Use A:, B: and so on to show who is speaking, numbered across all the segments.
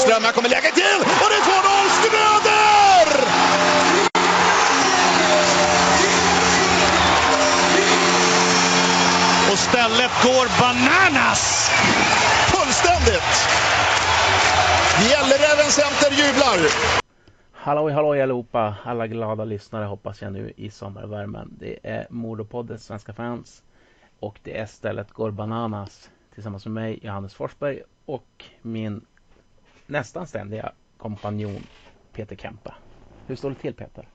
A: Wahlström, här kommer läget till och det är 2-0 Schröder!
B: Och stället går bananas!
A: Fullständigt! Gälleräven Center jublar!
C: Halloj halloj allihopa, alla glada lyssnare hoppas jag nu i sommarvärmen. Det är Mordopoddens svenska fans och det är stället Går Bananas tillsammans med mig Johannes Forsberg och min nästan ständiga kompanjon Peter Kempe. Hur står det till Peter?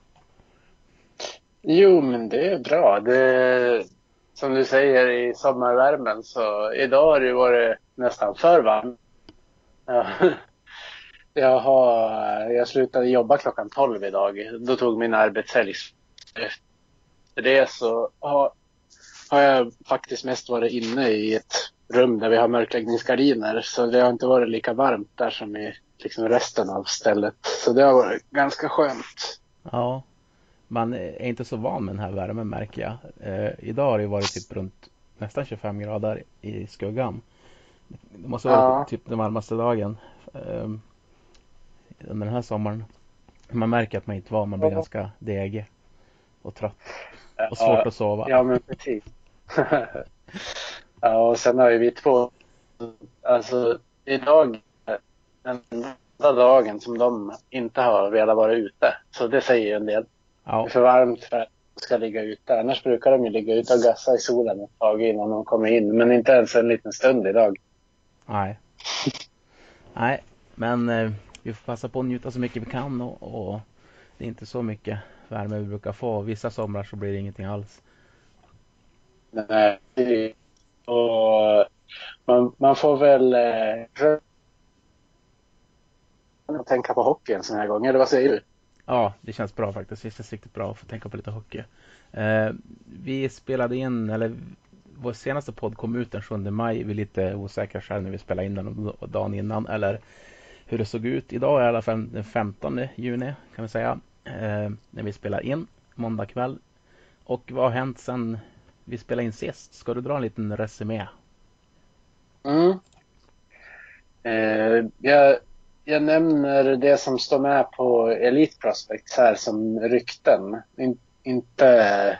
D: Jo, men det är bra. Det, som du säger i sommarvärmen så idag har det varit nästan för varmt. Ja. Jag, har, jag slutade jobba klockan 12 idag. Då tog min arbetshelg Efter det så har, har jag faktiskt mest varit inne i ett rum där vi har mörkläggningsgardiner. Så det har inte varit lika varmt där som i liksom resten av stället. Så det har varit ganska skönt.
C: Ja, man är inte så van med den här värmen märker jag. Eh, idag har det varit typ runt nästan 25 grader i skuggan. Det måste vara ja. typ den varmaste dagen eh, under den här sommaren. Man märker att man inte var, man blir ja. ganska degig och trött och svårt
D: ja,
C: att sova.
D: Ja, men precis. ja, och sen har ju vi två, alltså idag, den enda dagen som de inte har velat vara ute. Så det säger ju en del. Ja. Det är för varmt för att de ska ligga ute. Annars brukar de ju ligga ute och gassa i solen ett tag innan de kommer in. Men inte ens en liten stund idag.
C: Nej. Nej, men eh, vi får passa på att njuta så mycket vi kan och, och, det är inte så mycket värme vi brukar få. Vissa somrar så blir det ingenting alls.
D: Nej, och eh, man, man får väl eh, tänka på hockey en sån här gång, eller vad säger du?
C: Ja, det känns bra faktiskt. Det känns riktigt bra att få tänka på lite hockey. Eh, vi spelade in, eller vår senaste podd kom ut den 7 maj. Vi är lite osäkra själva när vi spelade in den dagen innan eller hur det såg ut. Idag är i alla fall den 15 juni kan vi säga. Eh, när vi spelar in måndag kväll. Och vad har hänt sen vi spelade in sist? Ska du dra en liten resumé?
D: Mm. Eh, jag jag nämner det som står med på Elite Prospects här som rykten. In, inte,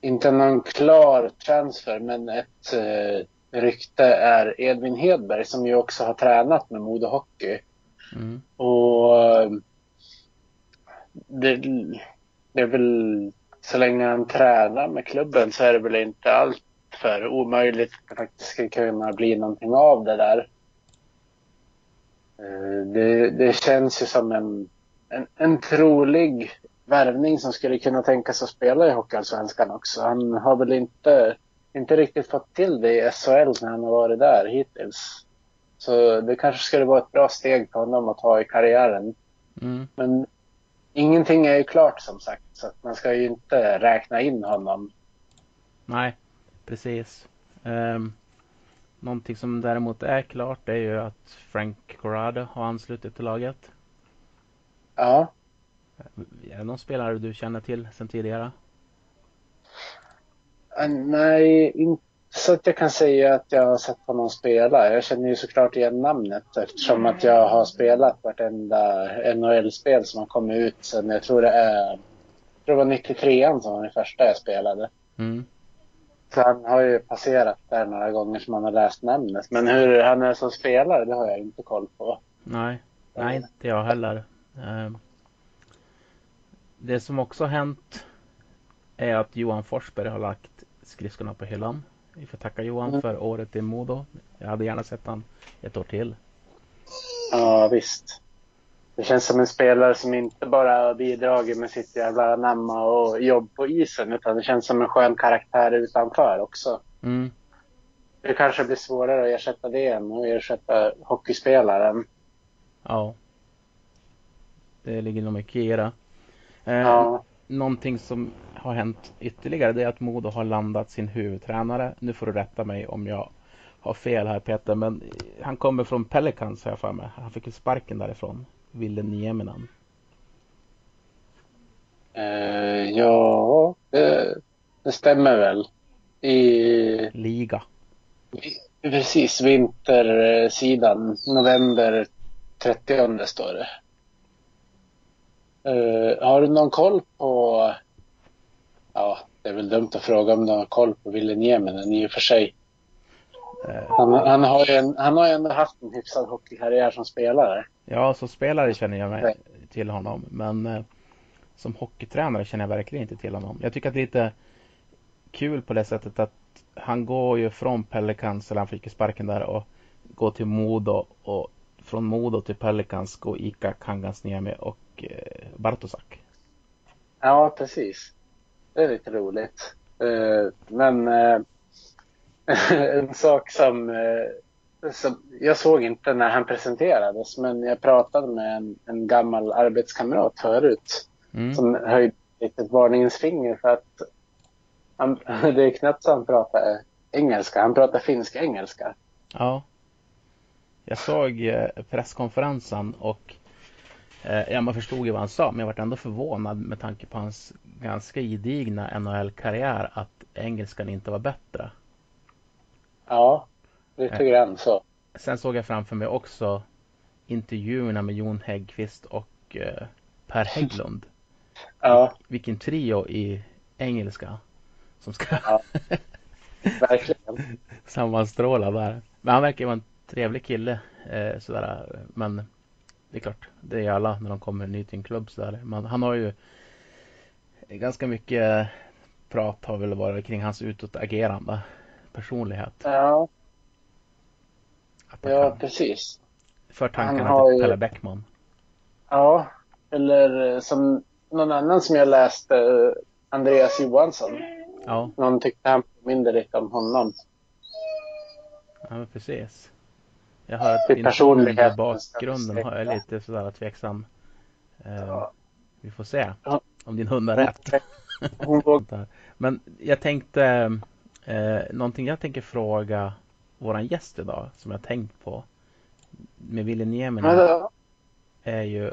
D: inte någon klar transfer, men ett eh, rykte är Edvin Hedberg som ju också har tränat med Modo Hockey. Mm. Och det, det är väl så länge han tränar med klubben så är det väl inte allt för omöjligt att det faktiskt ska kunna bli någonting av det där. Eh, det, det känns ju som en, en, en trolig värvning som skulle kunna tänka sig att spela i Hockeyallsvenskan också. Han har väl inte, inte riktigt fått till det i SHL när han har varit där hittills. Så det kanske skulle vara ett bra steg för honom att ta i karriären. Mm. Men ingenting är ju klart som sagt, så att man ska ju inte räkna in honom.
C: Nej, precis. Um, Någonting som däremot är klart är ju att Frank Corrado har anslutit till laget.
D: Ja.
C: Är det någon spelare du känner till sedan tidigare?
D: Uh, nej, inte så att jag kan säga att jag har sett honom spela. Jag känner ju såklart igen namnet eftersom att jag har spelat vartenda NHL-spel som har kommit ut sen jag tror det är jag tror det var 93 som var den första jag spelade. Mm. Så han har ju passerat där några gånger som man har läst namnet. Men hur han är som spelare, det har jag inte koll på.
C: Nej, nej inte jag heller. Ehm, det som också har hänt är att Johan Forsberg har lagt skridskorna på hyllan. Vi får tacka Johan mm. för året i Modo. Jag hade gärna sett han ett år till.
D: Ja, visst. Det känns som en spelare som inte bara har bidragit med sitt jävla namn och jobb på isen utan det känns som en skön karaktär utanför också. Mm. Det kanske blir svårare att ersätta det än att ersätta hockeyspelaren.
C: Ja. Det ligger nog mycket i det. Eh, ja. Någonting som har hänt ytterligare det är att Modo har landat sin huvudtränare. Nu får du rätta mig om jag har fel här Peter, men han kommer från Pelicans har jag för mig. Han fick ju sparken därifrån. Ville Nieminen?
D: Uh, ja, det, det, stämmer väl. I...
C: Liga.
D: precis, vintersidan. November 30 står det. Uh, har du någon koll på... Ja, det är väl dumt att fråga om du har koll på Ville Nieminen i och för sig. Uh, han, han, har ju en, han har ju ändå haft en hyfsad hockeykarriär som spelare.
C: Ja, som spelare känner jag mig till honom. Men uh, som hockeytränare känner jag verkligen inte till honom. Jag tycker att det är lite kul på det sättet att han går ju från Pelicans, eller han fick ju sparken där och går till Modo och från Modo till Pelicans går Ika Kangasniemi och eh, Bartosak.
D: Ja, precis. Det är lite roligt. Uh, men uh, en sak som, som, jag såg inte när han presenterades, men jag pratade med en, en gammal arbetskamrat förut mm. som höjde ett varningens finger för att han, det är knappt så han pratar engelska. Han pratar finsk-engelska.
C: Ja. Jag såg eh, presskonferensen och eh, ja, man förstod ju vad han sa, men jag var ändå förvånad med tanke på hans ganska gedigna NHL-karriär att engelskan inte var bättre.
D: Ja, lite eh. grann så.
C: Sen såg jag framför mig också intervjuerna med Jon Häggqvist och eh, Per Hägglund.
D: ja.
C: Vilken trio i engelska som ska
D: ja. Verkligen.
C: sammanstråla där. Men han verkar vara en trevlig kille. Eh, sådär. Men det är klart, det är alla när de kommer ny till en klubb. Sådär. Men han har ju ganska mycket prat har väl varit kring hans utåtagerande personlighet.
D: Ja. Ja, precis.
C: För tankarna till ju... Pelle Bäckman.
D: Ja, eller som någon annan som jag läste, Andreas Johansson.
C: Ja.
D: Någon tyckte han påminde lite om honom.
C: Ja, precis. Jag har att din personliga bakgrunden har jag lite sådär tveksam. Eh, ja. Vi får se om din hund har rätt. men jag tänkte, eh, någonting jag tänker fråga våran gäst idag som jag tänkt på med Ville Nieminen är ju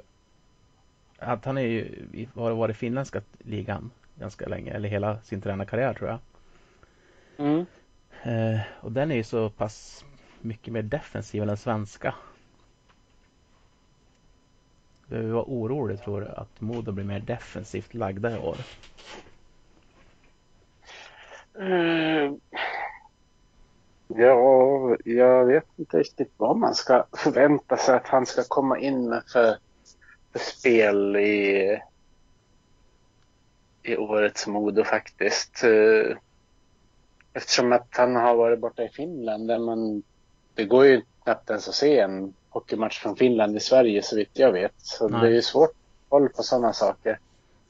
C: att han är ju, har varit i finländska ligan ganska länge, eller hela sin tränarkarriär tror jag.
D: Mm.
C: Eh, och den är ju så pass mycket mer defensiv än den svenska. Behöver vi vara orolig tror du att Modo blir mer defensivt lagda i år?
D: Mm. Ja, jag vet inte riktigt vad man ska förvänta sig att han ska komma in med för, för spel i, i årets Modo faktiskt. Eh, eftersom att han har varit borta i Finland där man det går ju knappt ens att se en hockeymatch från Finland i Sverige så vitt jag vet. Så Nej. det är ju svårt att hålla på sådana saker.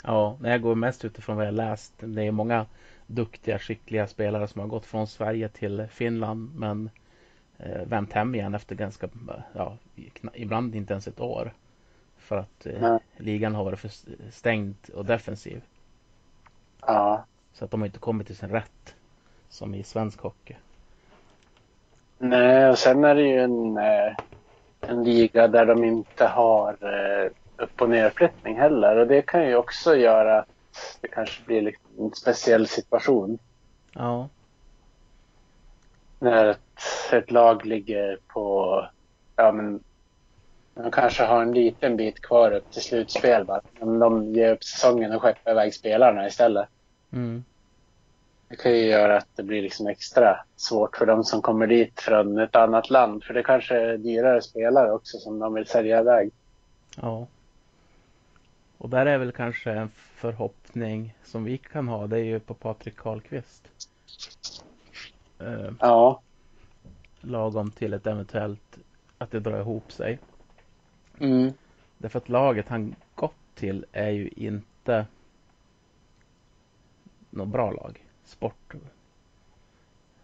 C: Ja, jag går mest utifrån vad jag läst. Det är många duktiga, skickliga spelare som har gått från Sverige till Finland men eh, vänt hem igen efter ganska, ja, ibland inte ens ett år. För att eh, ligan har varit för stängd och defensiv.
D: Ja.
C: Så att de har inte kommit till sin rätt som i svensk hockey.
D: Nej, och sen är det ju en, eh, en liga där de inte har eh, upp och nerflyttning heller. Och det kan ju också göra att det kanske blir liksom en speciell situation.
C: Ja.
D: När ett, ett lag ligger på, ja men, de kanske har en liten bit kvar upp till slutspel bara. Men de ger upp säsongen och skeppar iväg spelarna istället.
C: Mm.
D: Det kan ju göra att det blir liksom extra svårt för de som kommer dit från ett annat land. För det kanske är dyrare spelare också som de vill sälja iväg.
C: Ja. Och där är väl kanske en förhoppning som vi kan ha. Det är ju på Patrik Karlqvist.
D: Uh, ja.
C: Lagom till ett eventuellt att det drar ihop sig.
D: Mm.
C: Därför att laget han gått till är ju inte något bra lag sport.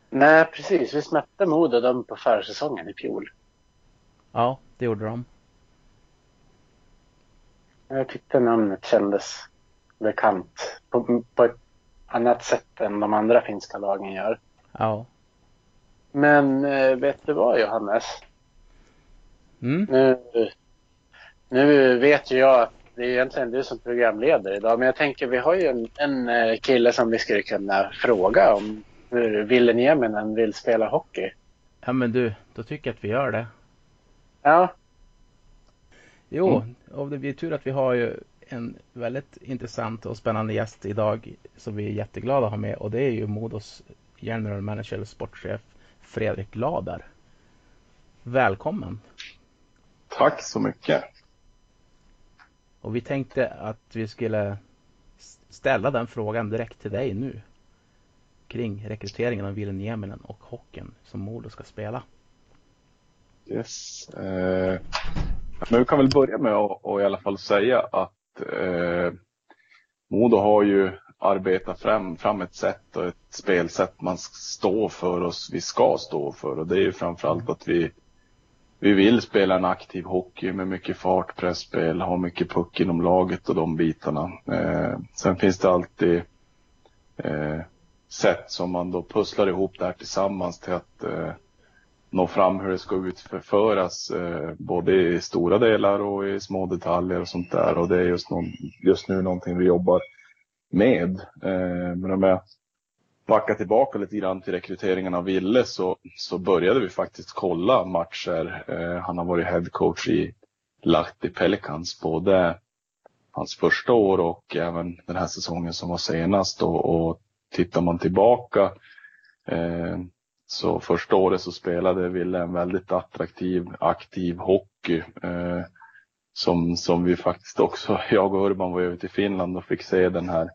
D: Nej, precis. Vi smätte Modo dem på försäsongen i fjol.
C: Ja, det gjorde de.
D: Jag tyckte namnet kändes bekant på, på ett annat sätt än de andra finska lagen gör.
C: Ja.
D: Men eh, vet du vad Johannes?
C: Mm.
D: Nu, nu vet ju jag att det är egentligen du som programledare idag. Men jag tänker vi har ju en, en eh, kille som vi skulle kunna fråga om hur Ville Nieminen vill spela hockey.
C: Ja men du, då tycker jag att vi gör det.
D: Ja.
C: Jo, mm. och det är tur att vi har ju en väldigt intressant och spännande gäst idag som vi är jätteglada att ha med och det är ju Modos general manager eller sportchef Fredrik Lader. Välkommen!
E: Tack så mycket!
C: Och vi tänkte att vi skulle ställa den frågan direkt till dig nu. Kring rekryteringen av Ville Nieminen och hockeyn som Modo ska spela.
E: Yes. Eh, men vi kan väl börja med att, att i alla fall säga att eh, Modo har ju arbetat fram, fram ett sätt och ett spelsätt man står för och vi ska stå för. Och det är ju framförallt att vi vi vill spela en aktiv hockey med mycket fart, pressspel, ha mycket puck inom laget och de bitarna. Eh, sen finns det alltid eh, sätt som man då pusslar ihop det här tillsammans till att eh, nå fram hur det ska utföras, eh, både i stora delar och i små detaljer och sånt där. Och det är just, någon, just nu någonting vi jobbar med. Eh, men backa tillbaka lite grann till rekryteringen av Ville så, så började vi faktiskt kolla matcher. Eh, han har varit headcoach i Lahti Pelicans både hans första år och även den här säsongen som var senast. Och, och tittar man tillbaka eh, så första året så spelade Ville en väldigt attraktiv, aktiv hockey. Eh, som, som vi faktiskt också, jag och Urban var över till Finland och fick se den här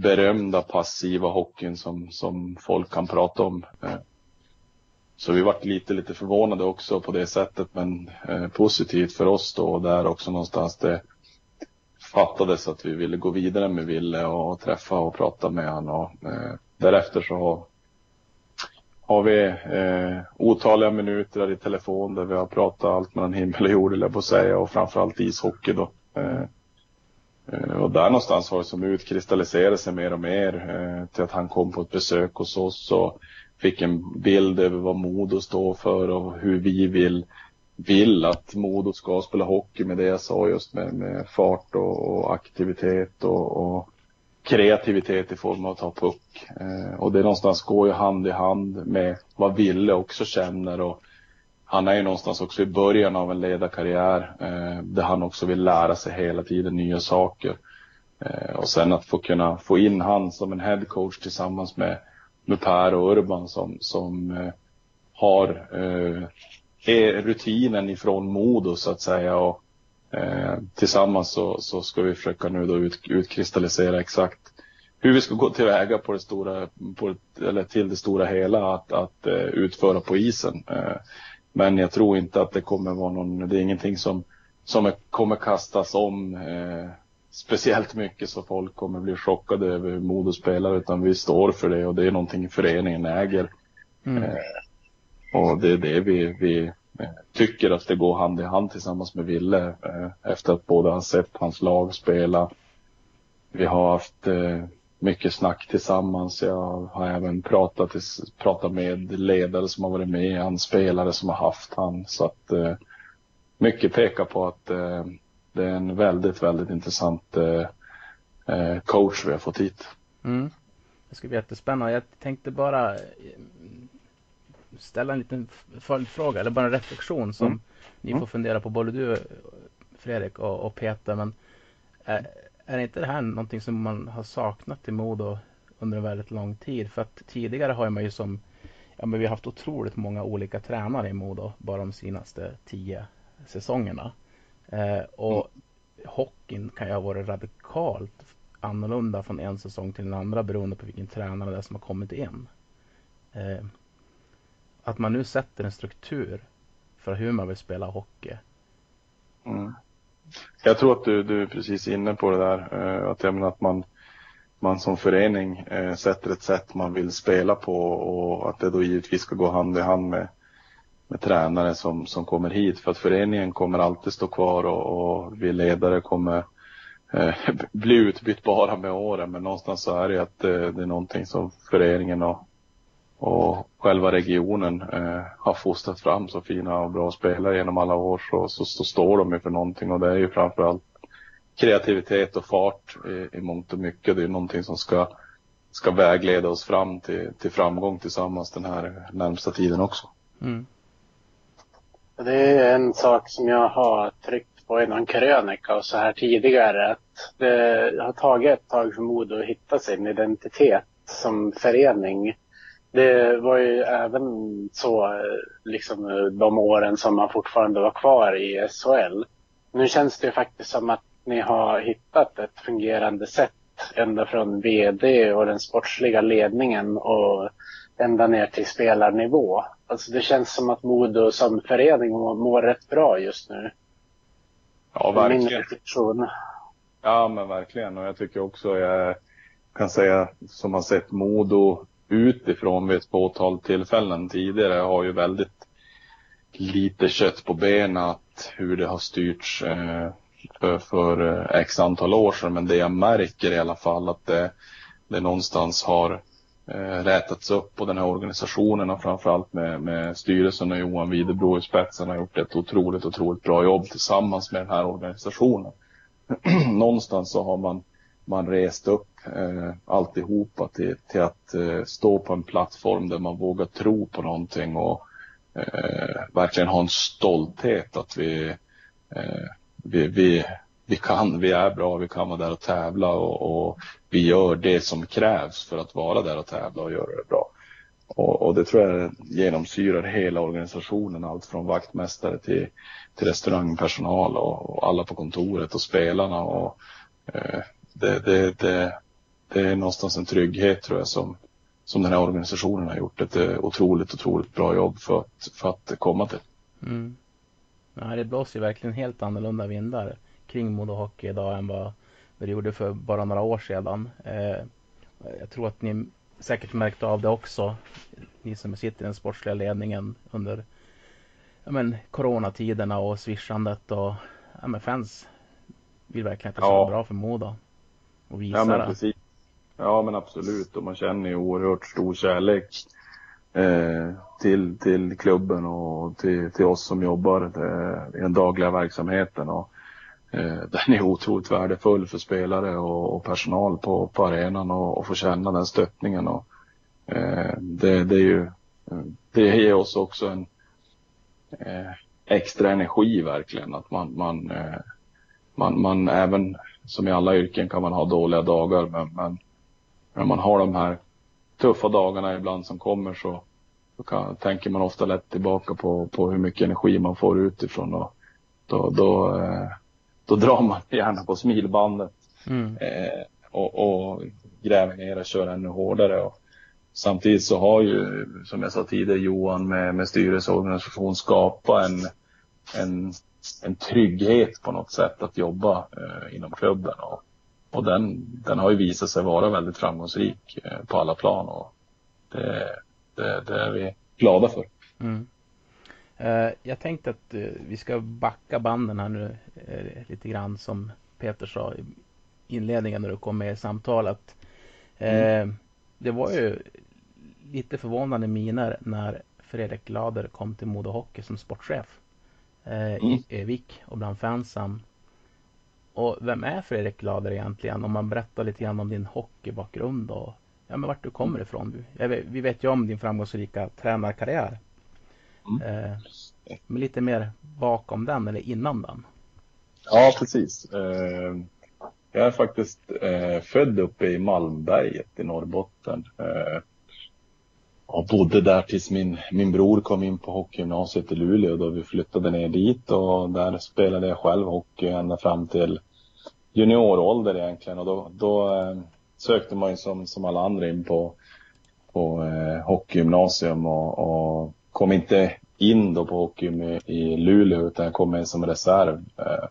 E: berömda passiva hockeyn som, som folk kan prata om. Eh, så vi varit lite, lite förvånade också på det sättet, men eh, positivt för oss då och där också någonstans det fattades att vi ville gå vidare med Ville och träffa och prata med honom. Och, eh, därefter så har, har vi eh, otaliga minuter i telefon där vi har pratat allt mellan himmel och jord, eller på att säga, och framförallt ishockey då. Eh, Eh, och där någonstans har det som utkristalliserat sig mer och mer eh, till att han kom på ett besök hos oss och fick en bild över vad Modo står för och hur vi vill, vill att Modo ska spela hockey med det jag sa just med, med fart och, och aktivitet och, och, kreativitet i form av att ta puck. Eh, och det någonstans går ju hand i hand med vad Ville också känner och han är ju någonstans också i början av en ledarkarriär eh, där han också vill lära sig hela tiden nya saker. Eh, och sen att få kunna få in han som en headcoach tillsammans med, med Per och Urban som, som eh, har eh, rutinen ifrån Modo så att säga. Och, eh, tillsammans så, så ska vi försöka nu då ut, utkristallisera exakt hur vi ska gå tillväga på det stora, på, eller till det stora hela att, att uh, utföra på isen. Eh, men jag tror inte att det kommer vara någon, det är ingenting som, som kommer kastas om eh, speciellt mycket så folk kommer bli chockade över hur Modo spelar utan vi står för det och det är någonting föreningen äger. Mm. Eh, och det är det vi, vi eh, tycker att det går hand i hand tillsammans med Ville eh, efter att båda har sett hans lag spela. Vi har haft eh, mycket snack tillsammans. Jag har även pratat, pratat med ledare som har varit med, han spelare som har haft han. Så att eh, mycket pekar på att eh, det är en väldigt, väldigt intressant eh, eh coach vi har fått hit.
C: Mm. Det ska bli jättespännande. Jag tänkte bara eh, ställa en liten följdfråga eller bara en reflektion som mm. ni får fundera på både du Fredrik och, och Peter. Men, eh, är inte det här någonting som man har saknat i Modo under en väldigt lång tid? För att tidigare har man ju som Ja, men vi har haft otroligt många olika tränare i Modo bara de senaste tio säsongerna. Eh, och mm. hockeyn kan ju ha varit radikalt annorlunda från en säsong till den andra beroende på vilken tränare det är som har kommit in. Eh, att man nu sätter en struktur för hur man vill spela hockey.
E: Mm. Jag tror att du, du är precis inne på det där. Eh, att, jag menar att man, man som förening eh, sätter ett sätt man vill spela på och att det då givetvis ska gå hand i hand med, med tränare som, som kommer hit. För att föreningen kommer alltid stå kvar och, och vi ledare kommer eh, bli utbytbara med åren. Men någonstans så är det att eh, det är någonting som föreningen och och själva regionen eh, har fostrat fram så fina och bra spelare genom alla år så, så, så står de ju för någonting och det är ju framförallt kreativitet och fart i, i mångt och mycket. Det är någonting som ska, ska vägleda oss fram till, till framgång tillsammans den här närmsta tiden också. Mm.
D: Det är en sak som jag har tryckt på i någon krönika och så här tidigare att det har tagit ett tag för Modo att hitta sin identitet som förening. Det var ju även så liksom de åren som man fortfarande var kvar i SHL. Nu känns det faktiskt som att ni har hittat ett fungerande sätt ända från VD och den sportsliga ledningen och ända ner till spelarnivå. Alltså det känns som att Modo som förening mår, rätt bra just nu.
E: Ja,
D: Min
E: verkligen.
D: reflektion.
E: Ja, men verkligen. Och jag tycker också jag kan säga som har sett Modo utifrån vid ett fåtal tillfällen tidigare har ju väldigt lite kött på benen att hur det har styrts eh, för, för eh, x antal år sedan. Men det jag märker i alla fall att det, det någonstans har eh, rätats upp på den här organisationen och framförallt med, med styrelsen och Johan Widerbro i spetsen har gjort ett otroligt, otroligt bra jobb tillsammans med den här organisationen. Någonstans så har man, man rest upp eh, alltihopa till, till att eh, stå på en plattform där man vågar tro på någonting och eh, verkligen ha en stolthet att vi, eh, vi, vi, vi kan, vi är bra, vi kan vara där och tävla och, och vi gör det som krävs för att vara där och tävla och göra det bra. Och, och det tror jag genomsyrar hela organisationen, allt från vaktmästare till, till restaurangpersonal och, och alla på kontoret och spelarna. Och, eh, det, det, det, det är någonstans en trygghet tror jag som, som den här organisationen har gjort ett eh, otroligt, otroligt bra jobb för att, för att komma till.
C: Mm. Ja, det blåser ju verkligen helt annorlunda vindar kring Modo Hockey idag än vad det gjorde för bara några år sedan. Eh, jag tror att ni säkert märkte av det också, ni som sitter i den sportsliga ledningen under ja, men, coronatiderna och swishandet och ja, men fans vill verkligen att det ska
E: Ja.
C: bra för Modo. Och visa
E: Ja men
C: det.
E: precis. Ja men absolut och man känner ju oerhört stor kärlek eh, till, till klubben och till, till oss som jobbar eh, i den dagliga verksamheten. Och, eh, den är otroligt värdefull för spelare och, och personal på, på arenan och, och få känna den stöttningen. Och, eh, det, det är ju, det ger oss också en eh, extra energi verkligen. Att man, man, eh, man, man även som i alla yrken kan man ha dåliga dagar men, men när man har de här tuffa dagarna ibland som kommer så, så kan, tänker man ofta lätt tillbaka på, på hur mycket energi man får utifrån och då, då, eh, då drar man gärna på smilbandet
C: Mm.
E: eh, och, och gräver ner och kör ännu hårdare. Och samtidigt så har ju, som jag sa tidigare, Johan med, med styrelse och organisation skapat en, en, en trygghet på något sätt att jobba eh, inom klubben. Och, och den, den har ju visat sig vara väldigt framgångsrik eh, på alla plan och det, det, det är vi glada för.
C: Mm. Eh, jag tänkte att eh, vi ska backa banden här nu lite grann som Peter sa i inledningen när du kom med i samtalet. Eh, Det var ju lite förvånande miner när Fredrik Lader kom till Modo Hockey som sportchef eh, i Övik och bland fansen. Och vem är Fredrik Lader egentligen? Om man berättar lite grann om din hockeybakgrund och ja, men vart du kommer ifrån. Vi vet ju om din framgångsrika tränarkarriär. Eh, men lite mer bakom den eller innan den.
E: Ja, precis. Eh, jag är faktiskt eh, född uppe i Malmberget i Norrbotten. Jag bodde där tills min, min bror kom in på hockeygymnasiet i Luleå då vi flyttade ner dit och där spelade jag själv hockey ända fram till juniorålder egentligen och då, då eh, sökte man ju som, som alla andra in på, på eh, hockeygymnasium och, och kom inte in då på hockey med, i Luleå utan jag kom in som reserv. Eh,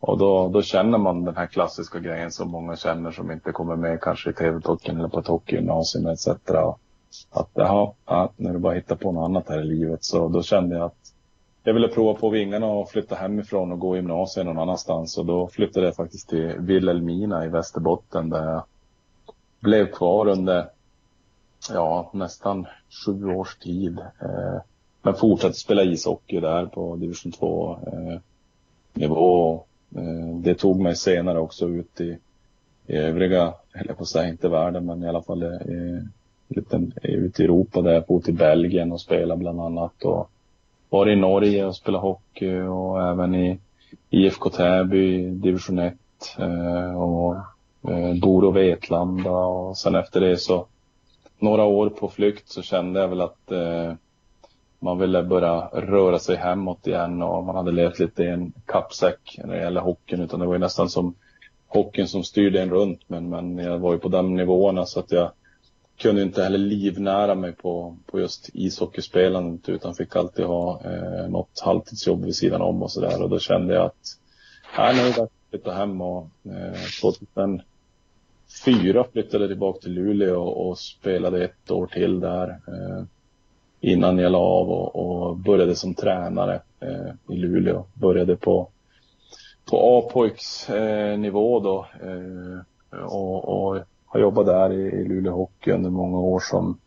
E: och då, då känner man den här klassiska grejen som många känner som inte kommer med kanske i TV-pucken eller på ett hockeygymnasium etc. Att jaha, ja, är det bara hitta på något annat här i livet så då kände jag att jag ville prova på vingarna och flytta hemifrån och gå gymnasiet någon annanstans. Och då flyttade jag faktiskt till Vilhelmina i Västerbotten där jag blev kvar under ja, nästan sju års tid. Eh, men fortsatte spela ishockey där på division 2 eh, nivå. Eh, det tog mig senare också ut i, i övriga, eller på att säga inte världen, men i alla fall i, liten, ute i Europa där jag bor till Belgien och spelade bland annat. Och var i Norge och spelade hockey och även i, IFK Täby, division 1 eh, och eh, bor och Vetlanda och sen efter det så några år på flykt så kände jag väl att eh, man ville börja röra sig hemåt igen och man hade levt lite i en kappsäck när det gäller hockeyn utan det var ju nästan som hockeyn som styrde en runt men, men jag var ju på de nivåerna så att jag kunde inte heller livnära mig på, på just ishockeyspelandet utan fick alltid ha eh, något halvtidsjobb vid sidan om och sådär och då kände jag att nej, nu är det dags att flytta hem och eh, 2004 flyttade jag tillbaka till Luleå och, och spelade ett år till där eh, innan jag la av och, och började som tränare eh, i Luleå. Började på, på A-pojksnivå. eh, då eh, och, och har jobbat där i, Luleå Hockey under många år som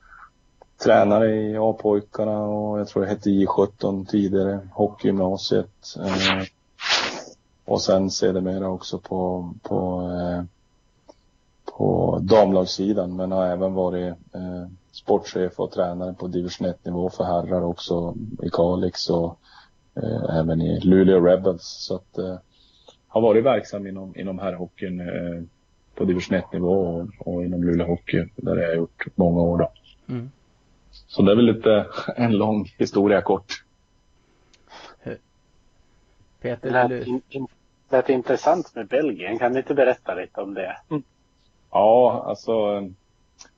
E: tränare i A-pojkarna och jag tror det hette J17 tidigare, hockeygymnasiet. Eh, och sen sedermera också på, på, eh, på damlagssidan men har även varit eh, sportchef och tränare på division 1 nivå för herrar också i Kalix och eh, även i Luleå Rebels. Så att eh, har varit verksam inom, inom herrhockeyn eh, på division 1 nivå och, och inom Luleå Hockey där jag har gjort många år då.
C: Mm.
E: Så det är väl lite en lång historia kort.
D: Det
C: Peter,
D: lät,
C: du...
D: in, lät intressant med Belgien. Kan du inte berätta lite om det?
E: Ja, alltså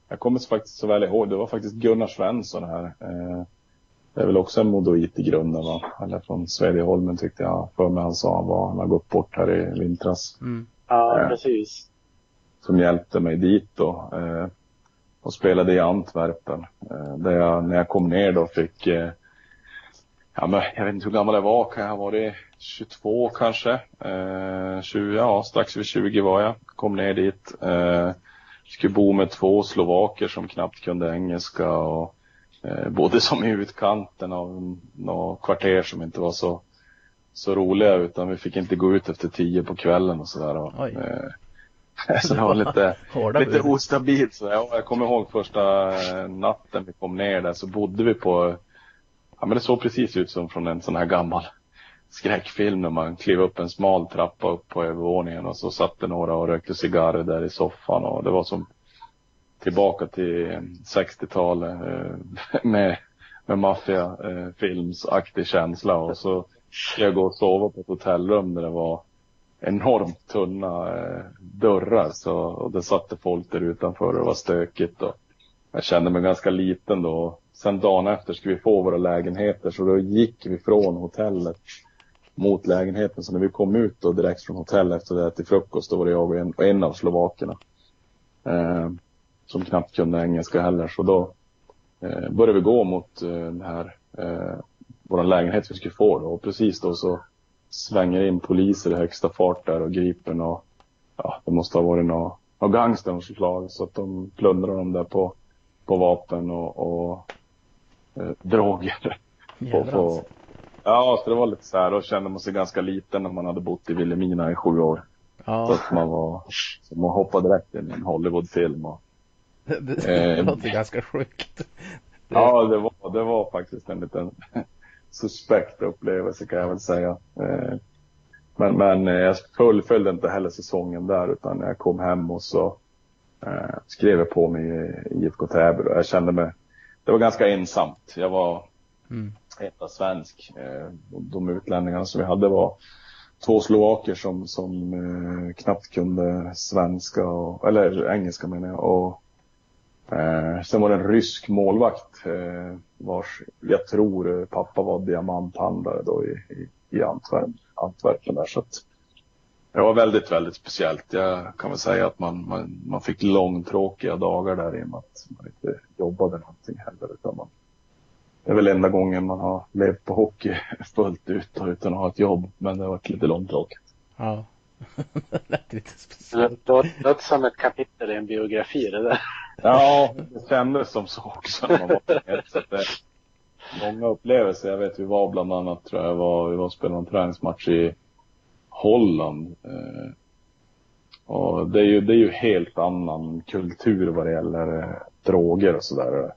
E: jag kommer faktiskt så väl ihåg, det var faktiskt Gunnar Svensson här. Eh, det är väl också en modoit i grunden va? Eller från Svedjeholmen tyckte jag för mig han sa han var. Han har gått bort här i vintras.
C: Mm.
D: Ja,
E: Ja.
D: precis.
E: Som hjälpte mig dit då. Eh, och spelade i Antwerpen. Eh, där jag, när jag kom ner då fick, eh, ja men jag vet inte hur gammal jag var, kan jag ha varit 22 kanske? Eh, 20, ja strax vid 20 var jag. Kom ner dit. Eh, skulle bo med två slovaker som knappt kunde engelska och eh, bodde som i utkanten av några kvarter som inte var så, så roliga utan vi fick inte gå ut efter tio på kvällen och sådär. Eh, så det var lite, lite ostabilt. Så jag, jag kommer ihåg första eh, natten vi kom ner där så bodde vi på, ja men det såg precis ut som från en sån här gammal skräckfilm när man klev upp en smal trappa upp på övervåningen och så satt det några och rökte cigarrer där i soffan och det var som tillbaka till 60-talet eh, med, med maffiafilmsaktig känsla och så jag gå och sova på ett hotellrum där det var enormt tunna eh, dörrar så, och det satt folk där utanför och det var stökigt och jag kände mig ganska liten då. Sen dagen efter skulle vi få våra lägenheter så då gick vi från hotellet mot lägenheten. Så när vi kom ut då direkt från hotellet efter det till frukost då var det jag och en, och en av slovakerna. Eh, som knappt kunde engelska heller. Så då eh, började vi gå mot eh, den här eh, vår lägenhet vi skulle få då. Och precis då så svänger in poliser i högsta fart där och griper några, ja det måste ha varit några, av slag. Så att de plundrar dem där på, på vapen och, och eh, droger.
C: Jävlar
E: på,
C: alltså.
E: ja, så det var lite så här. Då kände man sig ganska liten när man hade bott i Vilhelmina i sju år. Så
C: Ja,
E: att man var, så man hoppade direkt in i en Hollywoodfilm och
C: det, det
E: Eh,
C: låter ganska sjukt. Det-
E: Ja, det var, det var faktiskt en liten suspekt upplevelse kan jag väl säga. Eh, Men, men eh, jag fullföljde inte heller säsongen där utan jag kom hem och så eh, skrev jag på mig i IFK Täby och jag kände mig, det var ganska ensamt. Jag var
C: Mm.
E: enda svensk. De utlänningarna som vi hade var två slovaker som, som knappt kunde svenska, och, eller engelska menar jag. Och, eh, sen var det en rysk målvakt eh, vars, jag tror eh, pappa var diamanthandlare då i, i, i Antwerpen, Antwerpen där. Så att, det var väldigt, väldigt speciellt. Jag kan väl säga att man, man, man fick långtråkiga dagar där i och med att man inte jobbade någonting heller. Utan man, det är väl enda gången man har levt på hockey fullt ut och utan att ha ett jobb. Men det har varit lite långtråkigt.
C: Ja. det lät lite
D: Det
C: speciellt.
D: låter låter som ett kapitel i en biografi det där.
E: Ja, det kändes som så också när man var med. Så det, många upplevelser. Jag vet vi var bland annat, tror jag, var, vi var och spelade en träningsmatch i Holland. Eh, och det är ju, det är ju helt annan kultur vad det gäller eh, droger och sådär.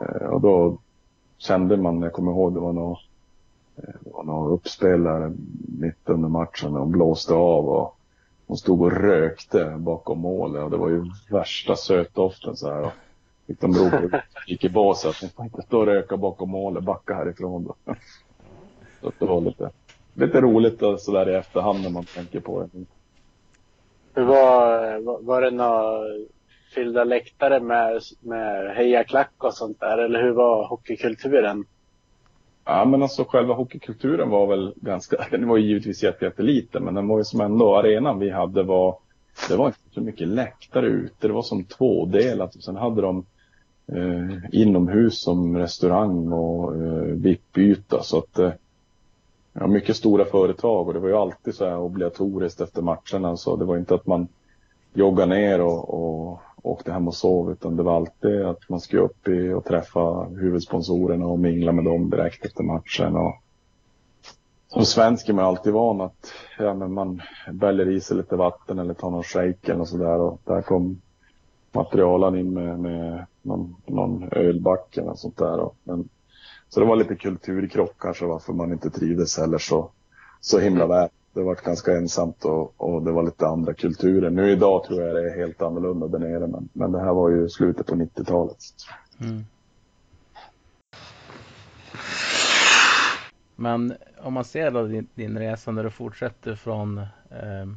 E: Eh, och då kände man, jag kommer ihåg, det var nog eh, det var några uppspelare mitt under matchen och blåste av och hon stod och rökte bakom målet och det var ju värsta sötdoften så här. Fick de ropa gick i basen. att ni får inte stå och röka bakom målet, backa härifrån då. Så det var lite, lite roligt så sådär i efterhand när man tänker på det.
D: Var, var, var det några fyllda läktare med, med hejaklack och sånt där? Eller hur var hockeykulturen?
E: Ja, men alltså själva hockeykulturen var väl ganska, den var ju givetvis jätteliten, men den var ju som ändå, arenan vi hade var, det var inte så mycket läktare ute, det var som tvådelat och sen hade de eh, inomhus som restaurang och eh, VIP-yta så att eh, ja, mycket stora företag och det var ju alltid så här obligatoriskt efter matcherna så det var inte att man joggade ner och, och åkte hem och sov utan det var alltid att man skulle upp i och träffa huvudsponsorerna och mingla med dem direkt efter matchen. Och som svensk är man alltid van att ja, men man bäller i sig lite vatten eller tar någon shake eller sådär och där kom materialen in med, med någon, någon ölback eller sånt där. Och, men, så det var lite kulturkrock kanske varför man inte trivdes heller så, så himla väl det varit ganska ensamt och, och, det var lite andra kulturer. Nu idag tror jag det är helt annorlunda där nere men, men det här var ju slutet på 90-talet. Mm.
C: Men om man ser då din, din resa när du fortsätter från, eh,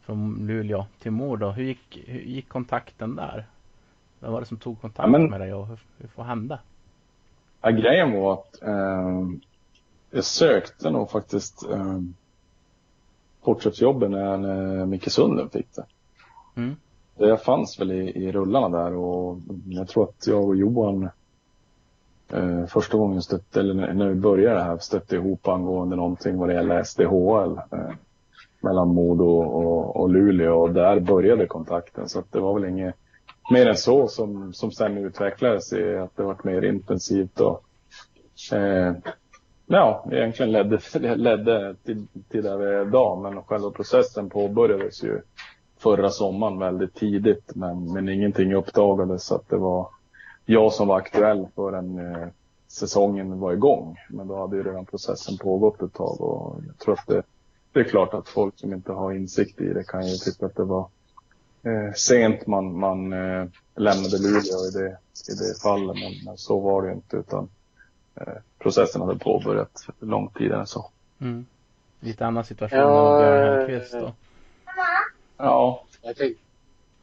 C: från Luleå till Mor då. Hur gick, hur gick kontakten där? Vem var det som tog kontakt ja, men, med dig och hur, hur får hända?
E: Ja, grejen var att eh, jag sökte nog faktiskt eh, porträttsjobben när, när Micke Sunden fick det. Mm. Det fanns väl i, i rullarna där och jag tror att jag och Johan eh, första gången stötte, eller när, vi började här, stötte ihop angående någonting vad det gäller SDHL eh, mellan Modo och, och Luleå och där började kontakten så det var väl inget mer än så som, som sen utvecklades i att det varit mer intensivt och eh, ja, egentligen ledde, ledde till, till där vi är idag. Men själva processen påbörjades ju förra sommaren väldigt tidigt. Men, men ingenting uppdagades så att det var jag som var aktuell förrän eh, säsongen var igång. Men då hade ju redan processen pågått ett tag och jag tror att det, det är klart att folk som inte har insikt i det kan ju tycka att det var eh, sent man, man eh, lämnade Luleå i det, i det fallet. Men, men så var det inte utan processen hade påbörjat långt tidigare så. Mm.
C: Lite annan situation ja, än Björn Hellkvist då.
D: Ja. Jag tänkte,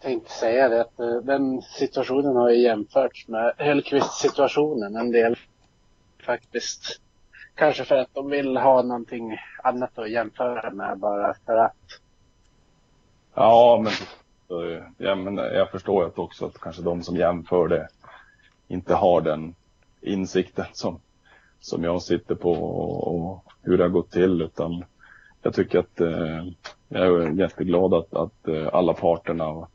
D: tänkte säga det att eh, den situationen har ju jämförts med Hellkvist-situationen en del faktiskt. Kanske för att de vill ha någonting annat att jämföra med bara för att.
E: Ja, men, ja, men jag förstår ju också att kanske de som jämför det inte har den insikten som, som jag sitter på och, och hur det har gått till utan jag tycker att eh, jag är jätteglad att, att eh, alla parterna